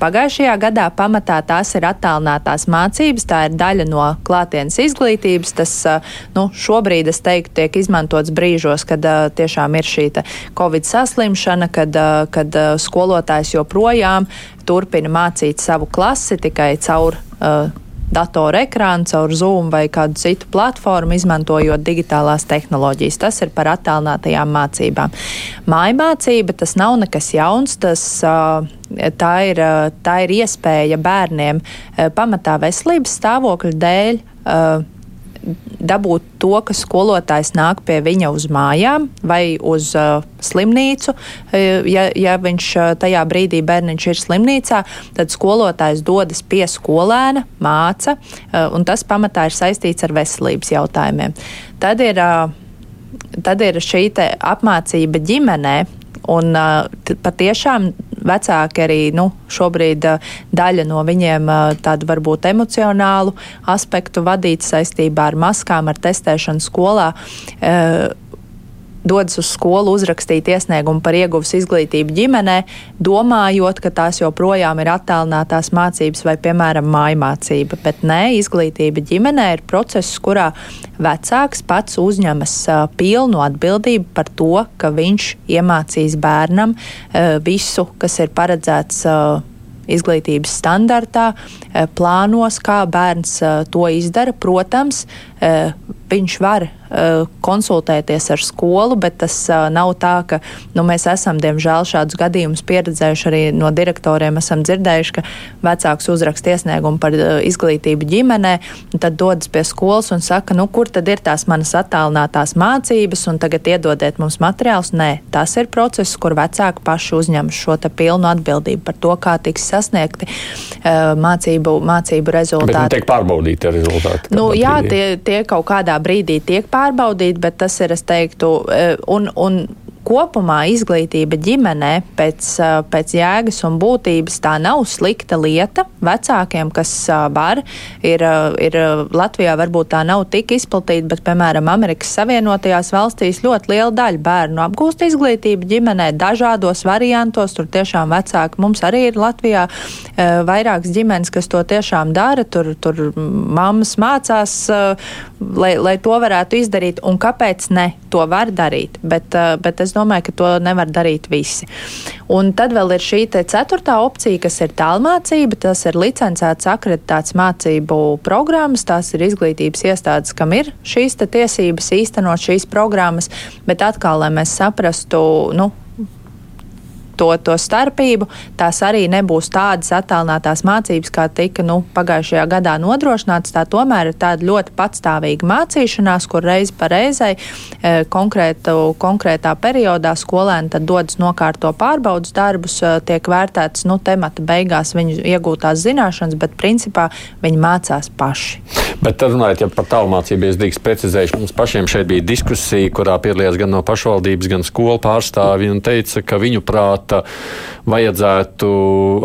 pagājušajā gadā pamatā tās ir attālinātās mācības, tā ir daļa no klātienes izglītības. Tas eh, nu, šobrīd, es teiktu, tiek izmantots brīžos, kad uh, tiešām ir šī covid saslimšana, kad, uh, kad uh, skolotājs joprojām turpina mācīt savu klasi tikai caur datora ekrānu, caur Zoom vai kādu citu platformu, izmantojot digitālās tehnoloģijas. Tas ir par attālinātajām mācībām. Mājmācība tas nav nekas jauns, tas tā ir, tā ir iespēja bērniem pamatā veselības stāvokļa dēļ dabūt to, ka skolotājs nāk pie viņa uz mājām vai uz uh, slimnīcu. Uh, ja, ja viņš uh, tajā brīdī bērniņš ir slimnīcā, tad skolotājs dodas pie skolēna, māca, uh, un tas pamatā ir saistīts ar veselības jautājumiem. Tad ir, uh, tad ir šī apmācība ģimenē, un uh, patiešām vecāki arī nu, šobrīd daļa no viņiem tādu varbūt emocionālu aspektu vadīt saistībā ar maskām, ar testēšanu skolā dodas uz skolu uzrakstīt iesniegumu par ieguvusi izglītību ģimenē, domājot, ka tās joprojām ir attālinātās mācības vai, piemēram, mājmācība. Bet nē, izglītība ģimenē ir process, kurā vecāks pats uzņemas pilnu atbildību par to, ka viņš iemācīs bērnam visu, kas ir paredzēts. Izglītības standartā, plānos, kā bērns to izdara. Protams, viņš var uh, konsultēties ar skolu, bet tas uh, nav tā, ka nu, mēs esam, diemžēl, šādus gadījumus pieredzējuši arī no direktoriem. Esam dzirdējuši, ka vecāks uzraksta iesniegumu par uh, izglītību ģimenē, tad dodas pie skolas un saka, nu, kur tad ir tās manas attālinātās mācības, un tagad iedodiet mums materiālus. Nē, tas ir process, kur vecāki paši uzņem šo pilnu atbildību par to, kā tiks sasniegti uh, mācību, mācību rezultāti. Bet, nu, tiek pārbaudīti rezultāti. Nu, jā, tie, tie kaut kādā brīdī tiek pārbaudīti, bet tas ir, es teiktu, eh, un, un kopumā izglītība ģimenē pēc, pēc jēgas un būtības tā nav slikta lieta. Vecākiem, kas var, ir, ir Latvijā varbūt tā nav tik izplatīta, bet, piemēram, Amerikas Savienotajās valstīs ļoti liela daļa bērnu apgūst izglītību ģimenē dažādos variantos. Tur tiešām vecāki mums arī ir Latvijā vairākas ģimenes, kas to tiešām dara. Tur, tur mammas mācās, lai, lai to varētu izdarīt. Un kāpēc ne? To var darīt. Bet, bet es domāju, ka to nevar darīt visi. Un tad vēl ir šī ceturtā opcija, kas ir tālmācība. Tas ir licencēts, akreditēts mācību programmas. Tās ir izglītības iestādes, kam ir šīs tiesības īstenot šīs programmas. Bet atkal, lai mēs saprastu, nu, to, to starpību, tās arī nebūs tādas attālinātās mācības, kā tika nu, pagājušajā gadā nodrošināts. Tā tomēr ir tāda ļoti patstāvīga mācīšanās, kur reizi pa reizei e, konkrētu, konkrētā periodā skolēni tad dodas nokārto pārbaudas darbus, e, tiek vērtēts nu, temata beigās viņu iegūtās zināšanas, bet principā viņi mācās paši. Bet runājot ja par tālmācību, es drīkst precizēšu, mums pašiem šeit bija diskusija, kurā piedalījās gan no pašvaldības, gan skolu pārstāvji un teica, ka viņu prāt prāta vajadzētu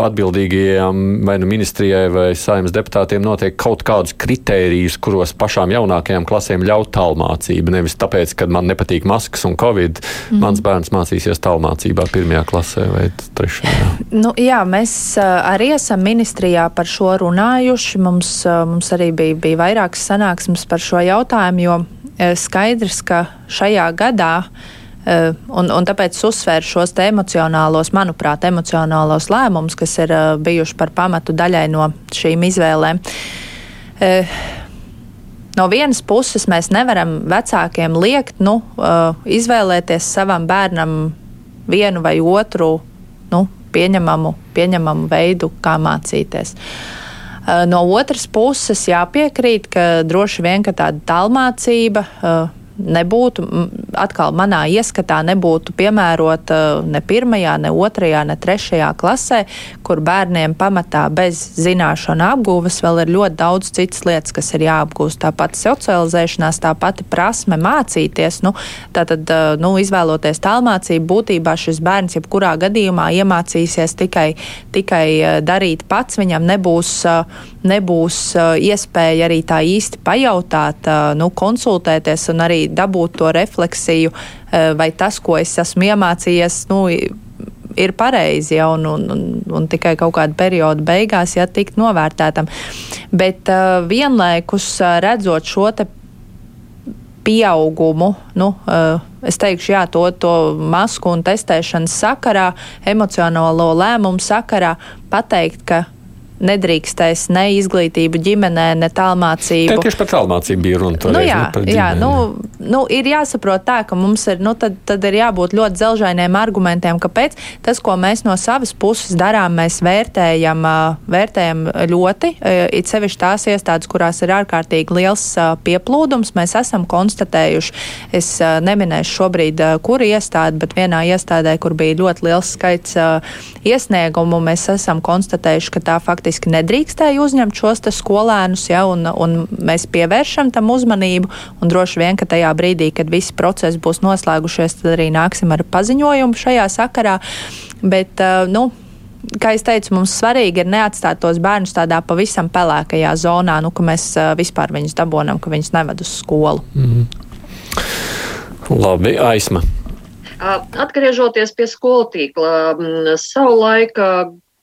atbildīgajiem vai nu ministrijai vai saimnes deputātiem noteikt kaut kādus kritērijus, kuros pašām jaunākajām klasēm ļaut tālmācību. Nevis tāpēc, ka man nepatīk maskas un covid, mm. mans bērns mācīsies tālmācībā pirmajā klasē vai trešajā. Nu, jā, mēs arī esam ministrijā par šo runājuši. Mums, mums arī bija, bija vairākas sanāksmes par šo jautājumu, jo skaidrs, ka šajā gadā Eh, un, un tāpēc uzsvēru šos emocionālos, manuprāt, emocionālos lēmumus, kas ir eh, bijuši par pamatu daļai no šīm izvēlēm. Eh, no vienas puses mēs nevaram vecākiem liekt nu, izvēlēties savam bērnam vienu vai otru nu, pieņemamu, pieņemamu veidu, kā mācīties. No otras puses, jāpiekrīt, ka droši vien ka tāda tālmācība nebūtu, atkal manā ieskatā, nebūtu piemērota ne pirmajā, ne otrajā, ne trešajā klasē, kur bērniem pamatā bez zināšanu apgūves vēl ir ļoti daudz citas lietas, kas ir jāapgūst. Tāpat socializēšanās, tā pati prasme mācīties. Nu, tātad, nu, izvēloties tālmācību, būtībā šis bērns jebkurā gadījumā iemācīsies tikai, tikai darīt pats. Viņam nebūs, nebūs iespēja arī tā īsti pajautāt, nu, konsultēties un arī dabūt to refleksiju, eh, vai tas, ko es esmu iemācījies, nu, ir pareizi, ja, un, un, un, un tikai kaut kāda perioda beigās, ja tikt novērtētam. Bet uh, vienlaikus uh, redzot šo te pieaugumu, nu, uh, es teikšu, jā, to, to masku un testēšanas sakarā, emocionālo lēmumu sakarā, pateikt, ka nedrīkstēs ne izglītību ģimenē, ne tālmācību. Tieši par tālmācību bija runa. Nu, jā, jā nu, nu, ir jāsaprot tā, ka mums ir, nu, tad, tad ir jābūt ļoti dzelžainiem argumentiem, kāpēc tas, ko mēs no savas puses darām, mēs vērtējam, vērtējam ļoti, it sevišķi tās iestādes, kurās ir ārkārtīgi liels pieplūdums, mēs esam konstatējuši, es neminēšu šobrīd, kur iestāde, bet vienā iestādē, kur bija ļoti liels skaits iesniegumu, mēs esam konstatējuši, ka tā faktiski faktiski nedrīkstēja uzņemt šos skolēnus, ja, un, un mēs pievēršam tam uzmanību. Droši vien, ka tajā brīdī, kad visi procesi būs noslēgušies, tad arī nāksim ar paziņojumu šajā sakarā. Bet, uh, nu, kā jau teicu, mums svarīgi ir neatstāt tos bērnus tādā pavisam pelēkajā zonā, nu, ka mēs uh, vispār viņus dabonam, ka viņus neved uz skolu. Mm -hmm. Labi, aizsma. Atgriežoties pie skolu tīkla, savulaik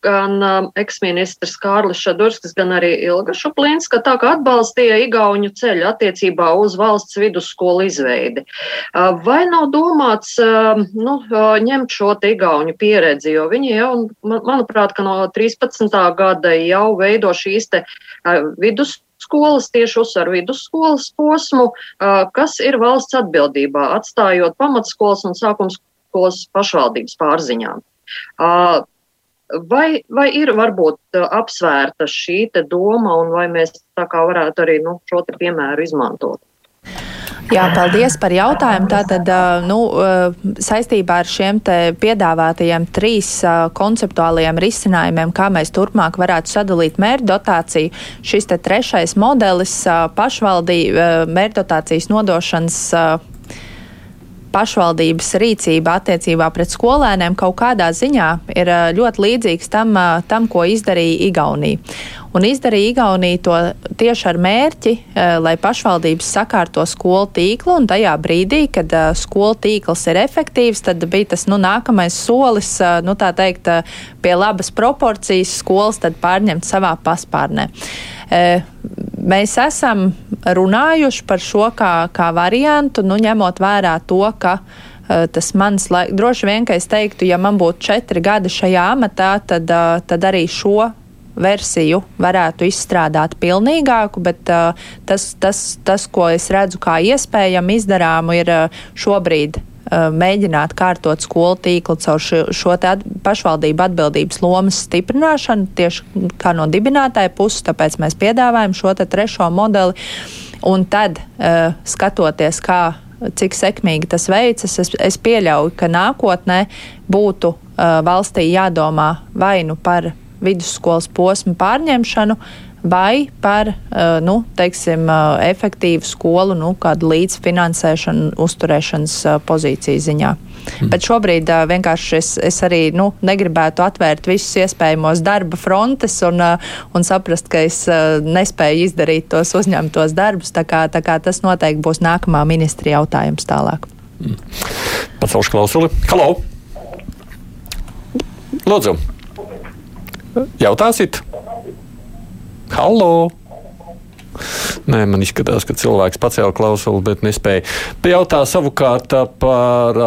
gan um, eksministrs Kārlis Šadurskis, gan arī Ilga Šuplinska tā kā atbalstīja Igauņu ceļu attiecībā uz valsts vidusskolu izveidi. Uh, vai nav domāts uh, nu, uh, ņemt šo te Igauņu pieredzi, jo viņi jau, manuprāt, ka no 13. gada jau veido šīs te uh, vidusskolas skolas, tieši uzsver vidusskolas posmu, kas ir valsts atbildībā, atstājot pamatskolas un sākumskolas pašvaldības pārziņām. Vai, vai ir varbūt apsvērta šī doma, un vai mēs tā kā varētu arī nu, šo piemēru izmantot? Jā, paldies par jautājumu. Tātad, nu, saistībā ar šiem piedāvātajiem trīs konceptuālajiem risinājumiem, kā mēs turpmāk varētu sadalīt mērķdotāciju, šis trešais modelis pašvaldību mērķdotācijas nodošanas pašvaldības rīcība attiecībā pret skolēniem kaut kādā ziņā ir ļoti līdzīgs tam, tam ko izdarīja Igaunija. Un izdarīja Igaunija to tieši ar mērķi, lai pašvaldības sakārto skolu tīklu, un tajā brīdī, kad skolu tīkls ir efektīvs, tad bija tas nu, nākamais solis, nu, tā teikt, pie labas proporcijas skolas pārņemt savā paspārnē. Mēs esam runājuši par šo kā, kā variantu, nu, ņemot vērā to, ka uh, tas mans laiks, droši vien, ka es teiktu, ja man būtu četri gadi šajā amatā, tad, uh, tad arī šo versiju varētu izstrādāt pilnīgāku, bet uh, tas, tas, tas, ko es redzu kā iespējamu izdarāmu, ir uh, šobrīd Uh, mēģināt kārtot skolu tīklu caur šo, šo at, pašvaldību atbildības lomas stiprināšanu tieši kā no dibinātāja puses, tāpēc mēs piedāvājam šo trešo modeli. Un tad, uh, skatoties, kā cik sekmīgi tas veicas, es, es pieļauju, ka nākotnē būtu uh, valstī jādomā vai nu par vidusskolas posmu pārņemšanu, vai par uh, nu, teiksim, uh, efektīvu skolu, nu, kādu līdzfinansēšanu, uzturēšanas uh, pozīciju ziņā. Mm. Bet šobrīd uh, vienkārši es, es arī nu, negribētu atvērt visus iespējamos darba frontes un, uh, un saprast, ka es uh, nespēju izdarīt tos uzņemtos darbus. Tā kā, tā kā tas noteikti būs nākamā ministra jautājums tālāk. Mm. Pacelšu klausuli. Halo! Lūdzu! Jautāsit? Halo! Nē, man izskatās, ka cilvēks pacēla klausuli, bet nespēja. Pajautā savukārt par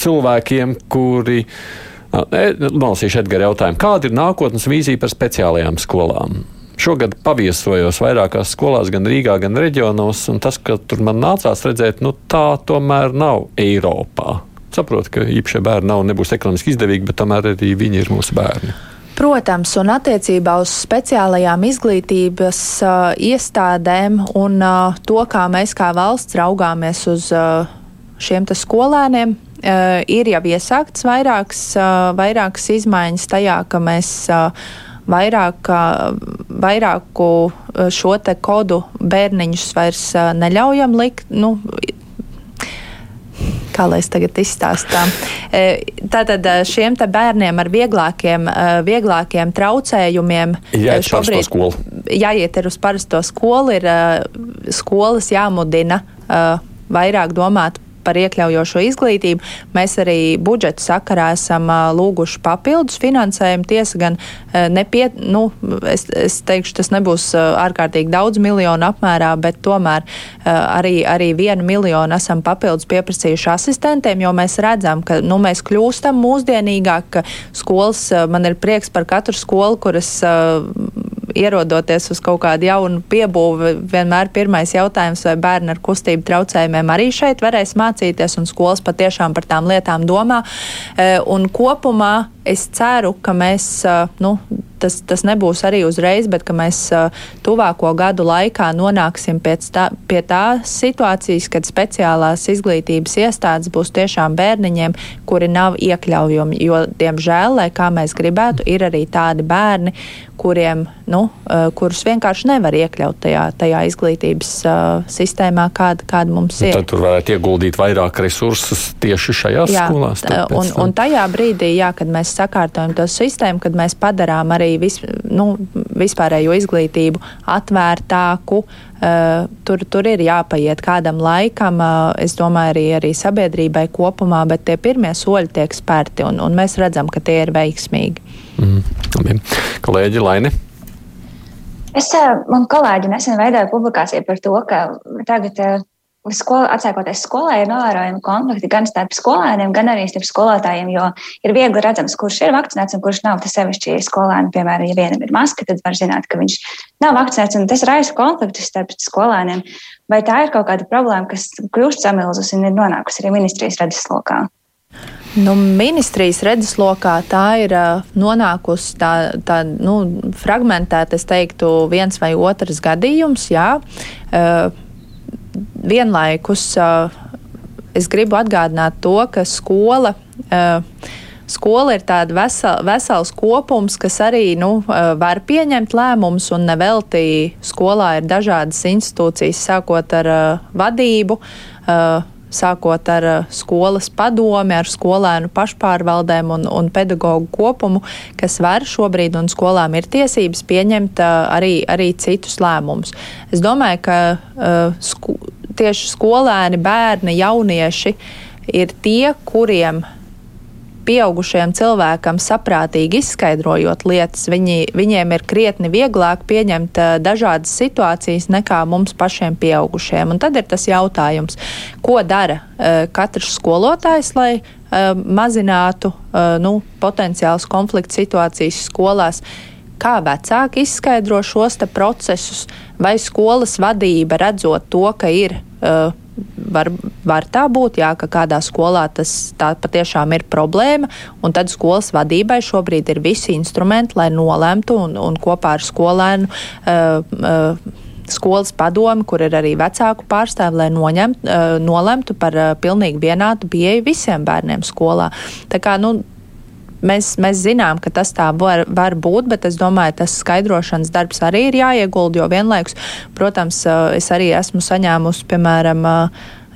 cilvēkiem, kuri. Uh, Nolasīšu Edgara jautājumu. Kāda ir nākotnes vīzija par speciālajām skolām? Šogad paviesojos vairākās skolās, gan Rīgā, gan reģionos, un tas, ka tur man nācās redzēt, nu tā tomēr nav Eiropā. Saprotu, ka īpašie bērni nav, nebūs ekonomiski izdevīgi, bet tomēr arī viņi ir mūsu bērni. Protams, un attiecībā uz speciālajām izglītības uh, iestādēm un uh, to, kā mēs kā valsts raugāmies uz uh, šiem skolēniem, uh, ir jau iesākts vairākas, uh, vairākas izmaiņas tajā, ka mēs uh, vairāk, vairāku šo kodu bērniņus vairs neļaujam likt, nu, kā lai es tagad izstāstām. E, tātad e, šiem bērniem ar vieglākiem, e, vieglākiem traucējumiem jāiet šobrīd jāiet ir uz parasto skolu, ir skolas jāmudina vairāk domāt par iekļaujošo izglītību. Mēs arī budžeta sakarā esam lūguši papildus finansējumu. Tiesa gan nepie, nu, es, es teikšu, tas nebūs ārkārtīgi daudz miljonu apmērā, bet tomēr arī, arī vienu miljonu esam papildus pieprasījuši asistentiem, jo mēs redzam, ka nu, mēs kļūstam mūsdienīgāk, ka skolas, man ir prieks par katru skolu, kuras ierodoties uz kaut kādu jaunu piebūvi, vienmēr pirmais jautājums, vai bērni ar kustību traucējumiem arī šeit varēs mācīties, un skolas patiešām par tām lietām domā. E, un kopumā es ceru, ka mēs, nu, tas, tas nebūs arī uzreiz, bet ka mēs tuvāko gadu laikā nonāksim tā, pie tās situācijas, kad speciālās izglītības iestādes būs tiešām bērniņiem, kuri nav iekļaujami. Jo, diemžēl, lai kā mēs gribētu, ir arī tādi bērni, kuriem, nu, kurus vienkārši nevar iekļaut tajā, tajā izglītības sistēmā, kāda, kāda mums ir. Tad tur varētu ieguldīt vairāk resursus tieši šajās jā, skolās. Un, un tajā brīdī, jā, kad mēs sakārtojam to sistēmu, kad mēs padarām arī vis, nu, vispārējo izglītību atvērtāku, Uh, tur, tur ir jāpaiet kādam laikam, uh, es domāju, arī, arī sabiedrībai kopumā, bet tie pirmie soļi tiek spērti, un, un mēs redzam, ka tie ir veiksmīgi. Mm. Kolēģi Laini. Es, man kolēģi nesen veidoja publikāciju par to, ka tagad Skola, atsākoties skolai, ir novērojami konflikti gan starp skolēniem, gan arī starp skolotājiem, jo ir viegli redzams, kurš ir vakcinēts un kurš nav. Tas sevišķi ir skolēni, piemēram, ja vienam ir maska, tad var zināt, ka viņš nav vakcinēts, tas raisa konfliktus starp skolēniem. Vai tā ir kaut kāda problēma, kas kļūst samilzus un ir nonākusi arī ministrijas redzeslokā? Nu, ministrijas redzeslokā tā ir nonākusi tā, tā nu, fragmentēta, es teiktu, viens vai otrs gadījums. Jā. Uh, vienlaikus es gribu atgādināt to, ka skola. Skola ir tāda vesel, vesels kopums, kas arī nu, var pieņemt lēmumus, un nevelti skolā ir dažādas institūcijas, sākot ar uh, vadību, uh, sākot ar skolas padomi, ar skolēnu pašpārvaldēm un, un pedagoģu kopumu, kas var šobrīd, un skolām ir tiesības pieņemt uh, arī, arī citus lēmumus. Es domāju, ka uh, sku, tieši skolēni, bērni, jaunieši ir tie, kuriem pieaugušiem cilvēkam saprātīgi izskaidrojot lietas, viņi, viņiem ir krietni vieglāk pieņemt uh, dažādas situācijas nekā mums pašiem pieaugušiem. Un tad ir tas jautājums, ko dara uh, katrs skolotājs, lai uh, mazinātu nu, potenciāls konflikts situācijas skolās. Kā vecāki izskaidro šos procesus, vai skolas vadība redzot to, ka ir Uh, var, var tā būt, jā, ka kādā skolā tas patiešām ir problēma, tad skolas vadībai šobrīd ir visi instrumenti, lai nolemtu un, un kopā ar skolēnu. Uh, uh, skolas padomi, kur ir arī vecāku pārstāvi, lai noņemt, uh, nolemtu par uh, pilnīgi vienādu pieeju visiem bērniem skolā. Tā kā, nu, Mēs, mēs zinām, ka tas tā var, var būt, bet es domāju, tas skaidrošanas darbs arī ir jāiegulda, jo vienlaikus, protams, es arī esmu saņēmusi, piemēram,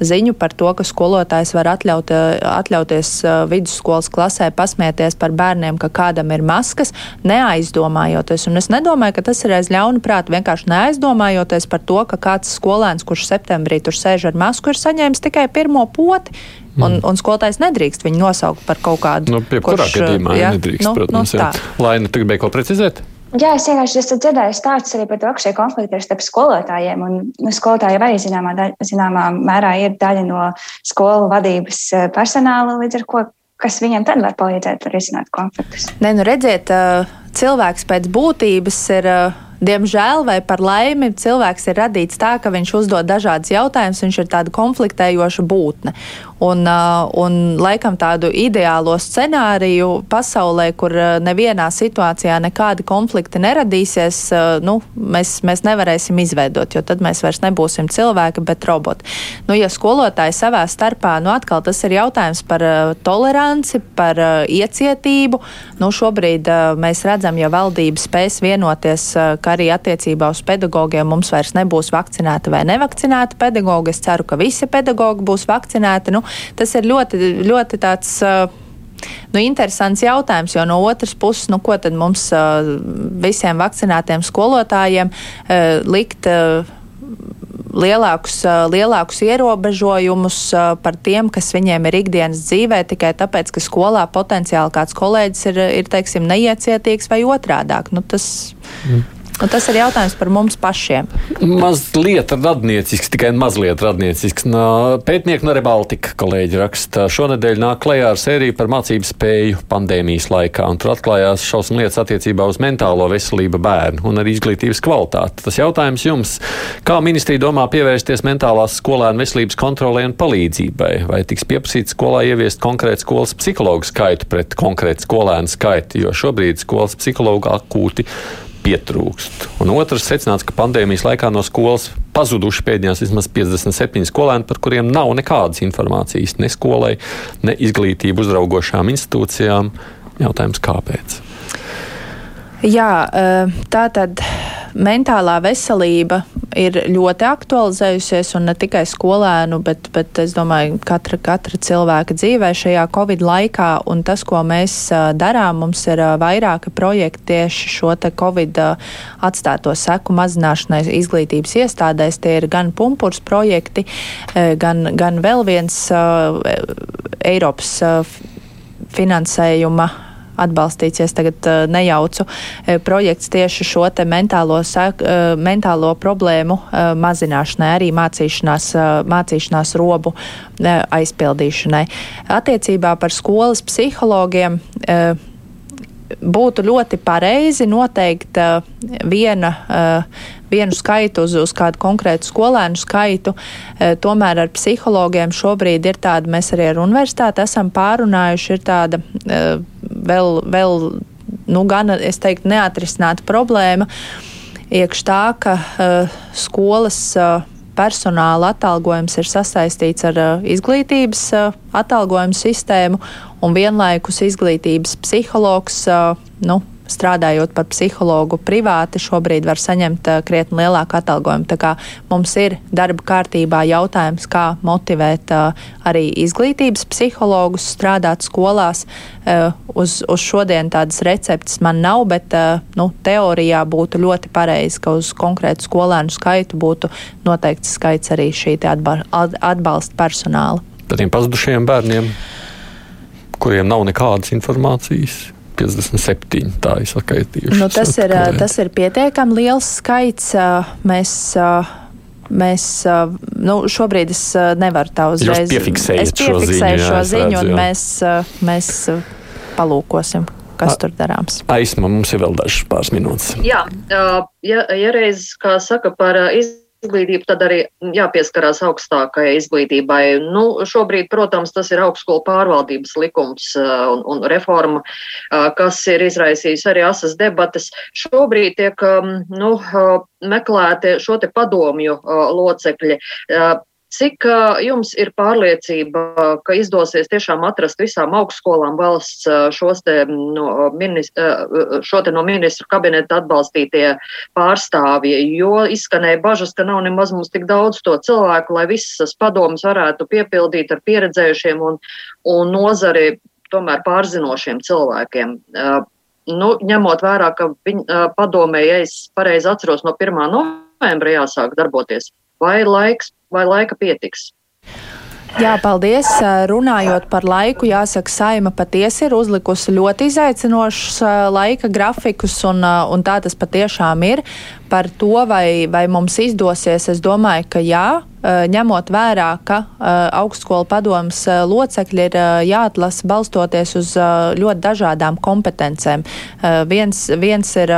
ziņu par to, ka skolotājs var atļaut, atļauties vidusskolas klasē pasmieties par bērniem, ka kādam ir maskas, neaizdomājoties. Un es nedomāju, ka tas ir aiz ļaunu prātu, vienkārši neaizdomājoties par to, ka kāds skolēns, kurš septembrī tur sēž ar masku, ir saņēmis tikai pirmo poti. Un, mm. un skolotājs nedrīkst viņu nosaukt par kaut kādu. Nu, kurā gadījumā jā, nedrīkst, nu, protams. Nu, Laina, tu gribēji ko precizēt? Jā, es vienkārši esmu dzirdējis stāstus arī par to, ka šie konflikti ir starp skolotājiem. Un skolotāji arī zināmā, zināmā mērā ir daļa no skolu vadības eh, personāla, līdz ar ko kas viņam tad var palīdzēt risināt konfliktus. Nē, nu redziet, eh, cilvēks pēc būtības ir eh, Diemžēl vai par laimi cilvēks ir radīts tā, ka viņš uzdod dažādas jautājumus, viņš ir tāda konfliktējoša būtne. Un, uh, un laikam tādu ideālo scenāriju pasaulē, kur uh, nevienā situācijā nekādi konflikti neradīsies, uh, nu, mēs, mēs nevarēsim izveidot, jo tad mēs vairs nebūsim cilvēki, bet roboti. Nu, ja skolotāji savā starpā, nu atkal tas ir jautājums par toleranci, par iecietību. Nu, šobrīd mēs redzam, ja valdība spēs vienoties, ka arī attiecībā uz pedagogiem mums vairs nebūs vakcinēti vai nevakcinēti pedagogi. Es ceru, ka visi pedagogi būs vakcinēti. Nu, tas ir ļoti, ļoti tāds. Nu, interesants jautājums, jo no otras puses, nu, ko tad mums visiem vakcinētiem skolotājiem likt lielākus, lielākus ierobežojumus par tiem, kas viņiem ir ikdienas dzīvē, tikai tāpēc, ka skolā potenciāli kāds kolēģis ir, ir teiksim, neiecietīgs vai otrādāk. Nu, tas, mm. Un tas ir jautājums par mums pašiem. Mazliet radniecisks, tikai mazliet radniecisks. Pētnieki no Rebaltika kolēģi raksta, šonadēļ nāk klajā ar sēriju par mācību spēju pandēmijas laikā, un tur atklājās šausmu lietas attiecībā uz mentālo veselību bērnu un arī izglītības kvalitāti. Tas jautājums jums, kā ministrija domā pievērsties mentālās skolēnu veselības kontrolē un palīdzībai? Vai tiks pieprasīts skolā ieviest konkrētu skolas psihologu skaitu pret konkrētu skolēnu skaitu, jo šobrīd skolas psihologu akūti pietrūkst. Un otrs secināts, ka pandēmijas laikā no skolas pazuduši pēdējās vismaz 57 skolēni, par kuriem nav nekādas informācijas ne skolai, ne izglītību uzraugošām institūcijām. Jautājums, kāpēc? Jā, eh, tā tad mentālā veselība ir ļoti aktualizējusies, un ne tikai skolēnu, bet, bet es domāju, katra, katra cilvēka dzīvē šajā Covid laikā, un tas, ko mēs darām, mums ir vairāki projekti tieši šo te Covid atstāto seku mazināšanai izglītības iestādēs. Tie ir gan pumpurs projekti, gan, gan vēl viens Eiropas finansējuma atbalstīts, ja es tagad uh, nejaucu, uh, projekts tieši šo te mentālo, sak, uh, mentālo problēmu uh, mazināšanai, arī mācīšanās, uh, mācīšanās robu uh, aizpildīšanai. Attiecībā par skolas psihologiem. Uh, būtu ļoti pareizi noteikt uh, viena, uh, vienu skaitu uz, uz kādu konkrētu skolēnu skaitu. Uh, tomēr ar psihologiem šobrīd ir tāda, mēs arī ar universitāti esam pārunājuši, ir tāda vēl, vēl nu, gan, es teiktu, neatrisināta problēma. Iekš tā, ka skolas personāla atalgojums ir sasaistīts ar uh, izglītības uh, atalgojumu sistēmu, un vienlaikus izglītības psihologs uh, nu, strādājot par psihologu privāti, šobrīd var saņemt uh, krietni lielāku atalgojumu. Tā kā mums ir darba kārtībā jautājums, kā motivēt uh, arī izglītības psihologus strādāt skolās. Uh, uz, uz šodien tādas receptes man nav, bet nu, teorijā būtu ļoti pareizi, ka uz konkrētu skolēnu skaitu būtu noteikts skaits arī šī atbalsta personāla. Par tiem pazudušajiem bērniem, kuriem nav nekādas informācijas. 57. Tā ir sakaitījuši. Nu, tas, ir, tas ir pietiekami liels skaits. Mēs, mēs nu, šobrīd es nevaru tā uzreiz. Jūs piefiksējat es piefiksēju šo ziņu, šo ziņu un mēs, mēs palūkosim kas tur darāms. Aizsma, mums ir vēl dažas pāris minūtes. Jā, ja, ja reiz, kā saka par izglītību izglītību, tad arī jāpieskarās augstākajai izglītībai. Nu, šobrīd, protams, tas ir augstskolu pārvaldības likums uh, un, un reforma, uh, kas ir izraisījis arī asas debatas. Šobrīd tiek um, nu, uh, meklēti šo te padomju locekļi. Cik jums ir pārliecība, ka izdosies tiešām atrast visām augstskolām valsts šos te no, ministra, šo te no ministru kabineta atbalstītie pārstāvji, jo izskanēja bažas, ka nav nemaz mums tik daudz to cilvēku, lai visas padomas varētu piepildīt ar pieredzējušiem un, un nozari tomēr pārzinošiem cilvēkiem. Nu, ņemot vērā, ka viņa padomē, ja es pareizi atceros, no 1. novembra jāsāk darboties, vai laiks vai laika pietiks. Jā, paldies. Runājot par laiku, jāsaka, Saima patiesi ir uzlikusi ļoti izaicinošus laika grafikus, un, un tā tas patiešām ir. Par to, vai, vai mums izdosies, es domāju, ka jā, Eh, ņemot vērā, ka eh, augstskolu padomas eh, locekļi ir jāatlasa balstoties uz ļoti dažādām kompetencēm. Viens, viens ir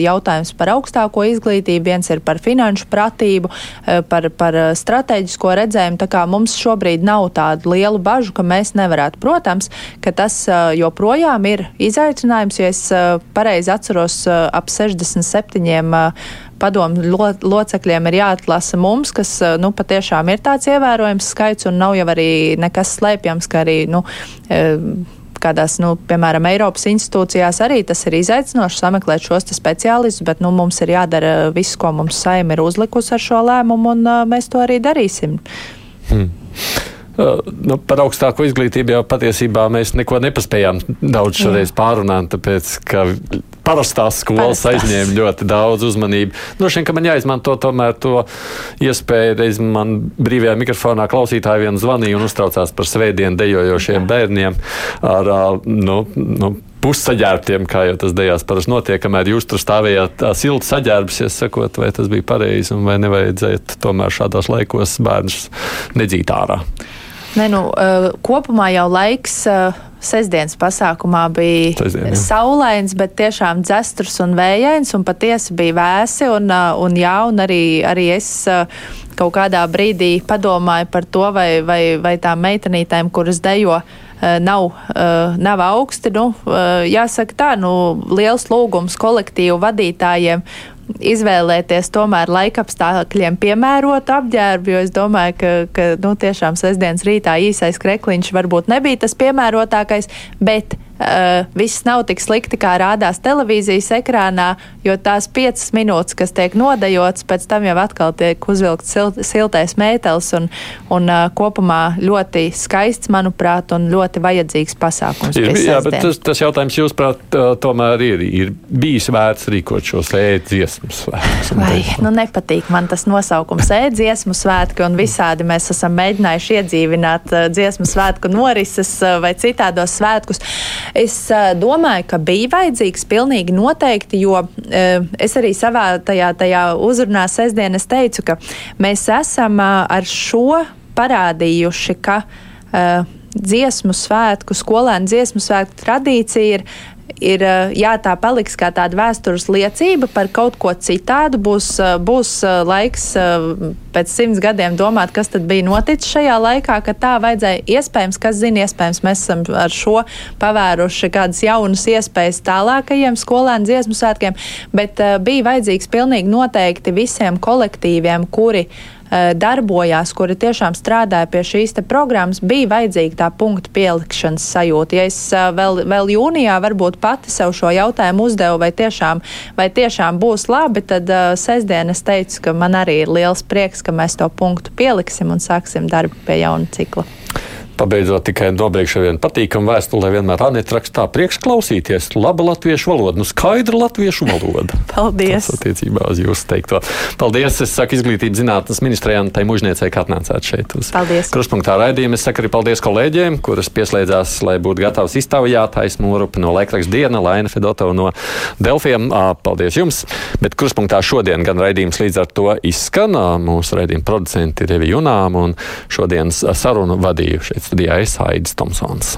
jautājums par augstāko izglītību, viens ir par finanšu pratību, par, par strateģisko redzējumu. Tā kā mums šobrīd nav tādu lielu bažu, ka mēs nevarētu. Protams, ka tas joprojām ir izaicinājums, jo es pareizi atceros ap 67 padomu lo, locekļiem ir jāatlasa mums, kas eh, nu, patiešām ir tāds ievērojams skaits un nav jau arī nekas slēpjams, ka arī. Nu, eh, kādās, nu, piemēram, Eiropas institūcijās arī tas ir izaicinoši sameklēt šos speciālistus, bet nu, mums ir jādara viss, ko mums saima ir uzlikusi ar šo lēmumu, un uh, mēs to arī darīsim. Hmm. Nu, par augstāko izglītību jau patiesībā mēs neko nepaspējām daudz šoreiz pārunāt, tāpēc, ka parastās skolas Parastās. aizņēma ļoti daudz uzmanību. Droši vien, ka man jāizmanto tomēr to iespēju, reiz man brīvajā mikrofonā klausītāji vien zvanīja un uztraucās par svētdienu dejojošiem bērniem ar, nu, nu, pussaģērbtiem, kā jau tas dejās parasti notiek, kamēr jūs tur stāvējāt silti saģērbusies, sakot, vai tas bija pareizi un vai nevajadzētu tomēr šādos laikos bērnus nedzīt ārā. Ne, nu, kopumā jau laiks sestdienas pasākumā bija Sestdien, saulains, bet tiešām dzesturs un vējains, un patiesi bija vēsi, un, un jā, un arī, arī es kaut kādā brīdī padomāju par to, vai, vai, vai tām meitenītēm, kuras dejo, nav, nav augsti. Nu, jāsaka tā, nu, liels lūgums kolektīvu vadītājiem izvēlēties tomēr laikapstākļiem piemērotu apģērbu, jo es domāju, ka, ka nu, tiešām sestdienas rītā īsais krekliņš varbūt nebija tas piemērotākais, bet uh, viss nav tik slikti, kā rādās televīzijas ekrānā, jo tās piecas minūtes, kas tiek nodejotas, pēc tam jau atkal tiek uzvilkts silt, siltais mētelis un, un uh, kopumā ļoti skaists, manuprāt, un ļoti vajadzīgs pasākums. Ir, jā, bet tas, tas jautājums, jūsuprāt, tomēr ir, ir bijis vērts rīkot šos ēdziesmu svētkus. Vai, nu nepatīk man tas nosaukums ēdziesmu svētki, un visādi mēs esam mēģinājuši iedzīvināt dziesmu svētku norises vai citādos svētkus. Es domāju, ka bija vajadzīgs pilnīgi noteikti, jo es arī savā tajā, tajā uzrunā sestdien es teicu, ka mēs esam ar šo parādījuši, ka dziesmu svētku, skolēnu dziesmu svētku tradīcija ir ir eh, jā, tā paliks kā tāda vēstures liecība par kaut ko citādu. Būs, eh, būs eh, laiks pēc simts gadiem domāt, kas tad bija noticis šajā laikā, ka tā vajadzēja. Iespējams, kas zina, iespējams, mēs esam ar šo pavēruši kādas jaunas iespējas tālākajiem skolēnu dziesmu svētkiem, bet bija vajadzīgs pilnīgi noteikti visiem kolektīviem, kuri Eh, darbojās, kuri tiešām strādāja pie šīs programmas, bija vajadzīga tā punktu pielikšanas sajūta. Ja es eh, vēl, vēl jūnijā varbūt pati sev šo jautājumu uzdevu, vai tiešām, vai tiešām būs labi, tad uh, sestdien es teicu, ka man arī ir liels prieks, ka mēs to punktu pieliksim un sāksim darbu pie jauna cikla. Pabeidzot, tikai nobeigšu ar vienu patīkamu vēstuli, vienmēr Anita rakstā priekšklausīties. Laba latviešu valoda, nu skaidra latviešu valoda. Paldies! Tas attiecībā uz jūsu teikto. Paldies! Es saku izglītības zinātnes ministrijai un tai mužniecei, ka atnācāt šeit uz paldies. kruspunktā raidījumu. Es saku arī paldies kolēģiem, kuras pieslēdzās, lai būtu gatavs iztaujāt aizmūrupi no laikraksta diena, Laina Fedotova no Delfiem. Paldies jums! Bet kruspunktā šodien gan raidījums līdz ar to izskan. Mūsu raidījuma producenti ir Revi Junām un šodienas sarunu vadījuši studijā es Aidis Tomsons.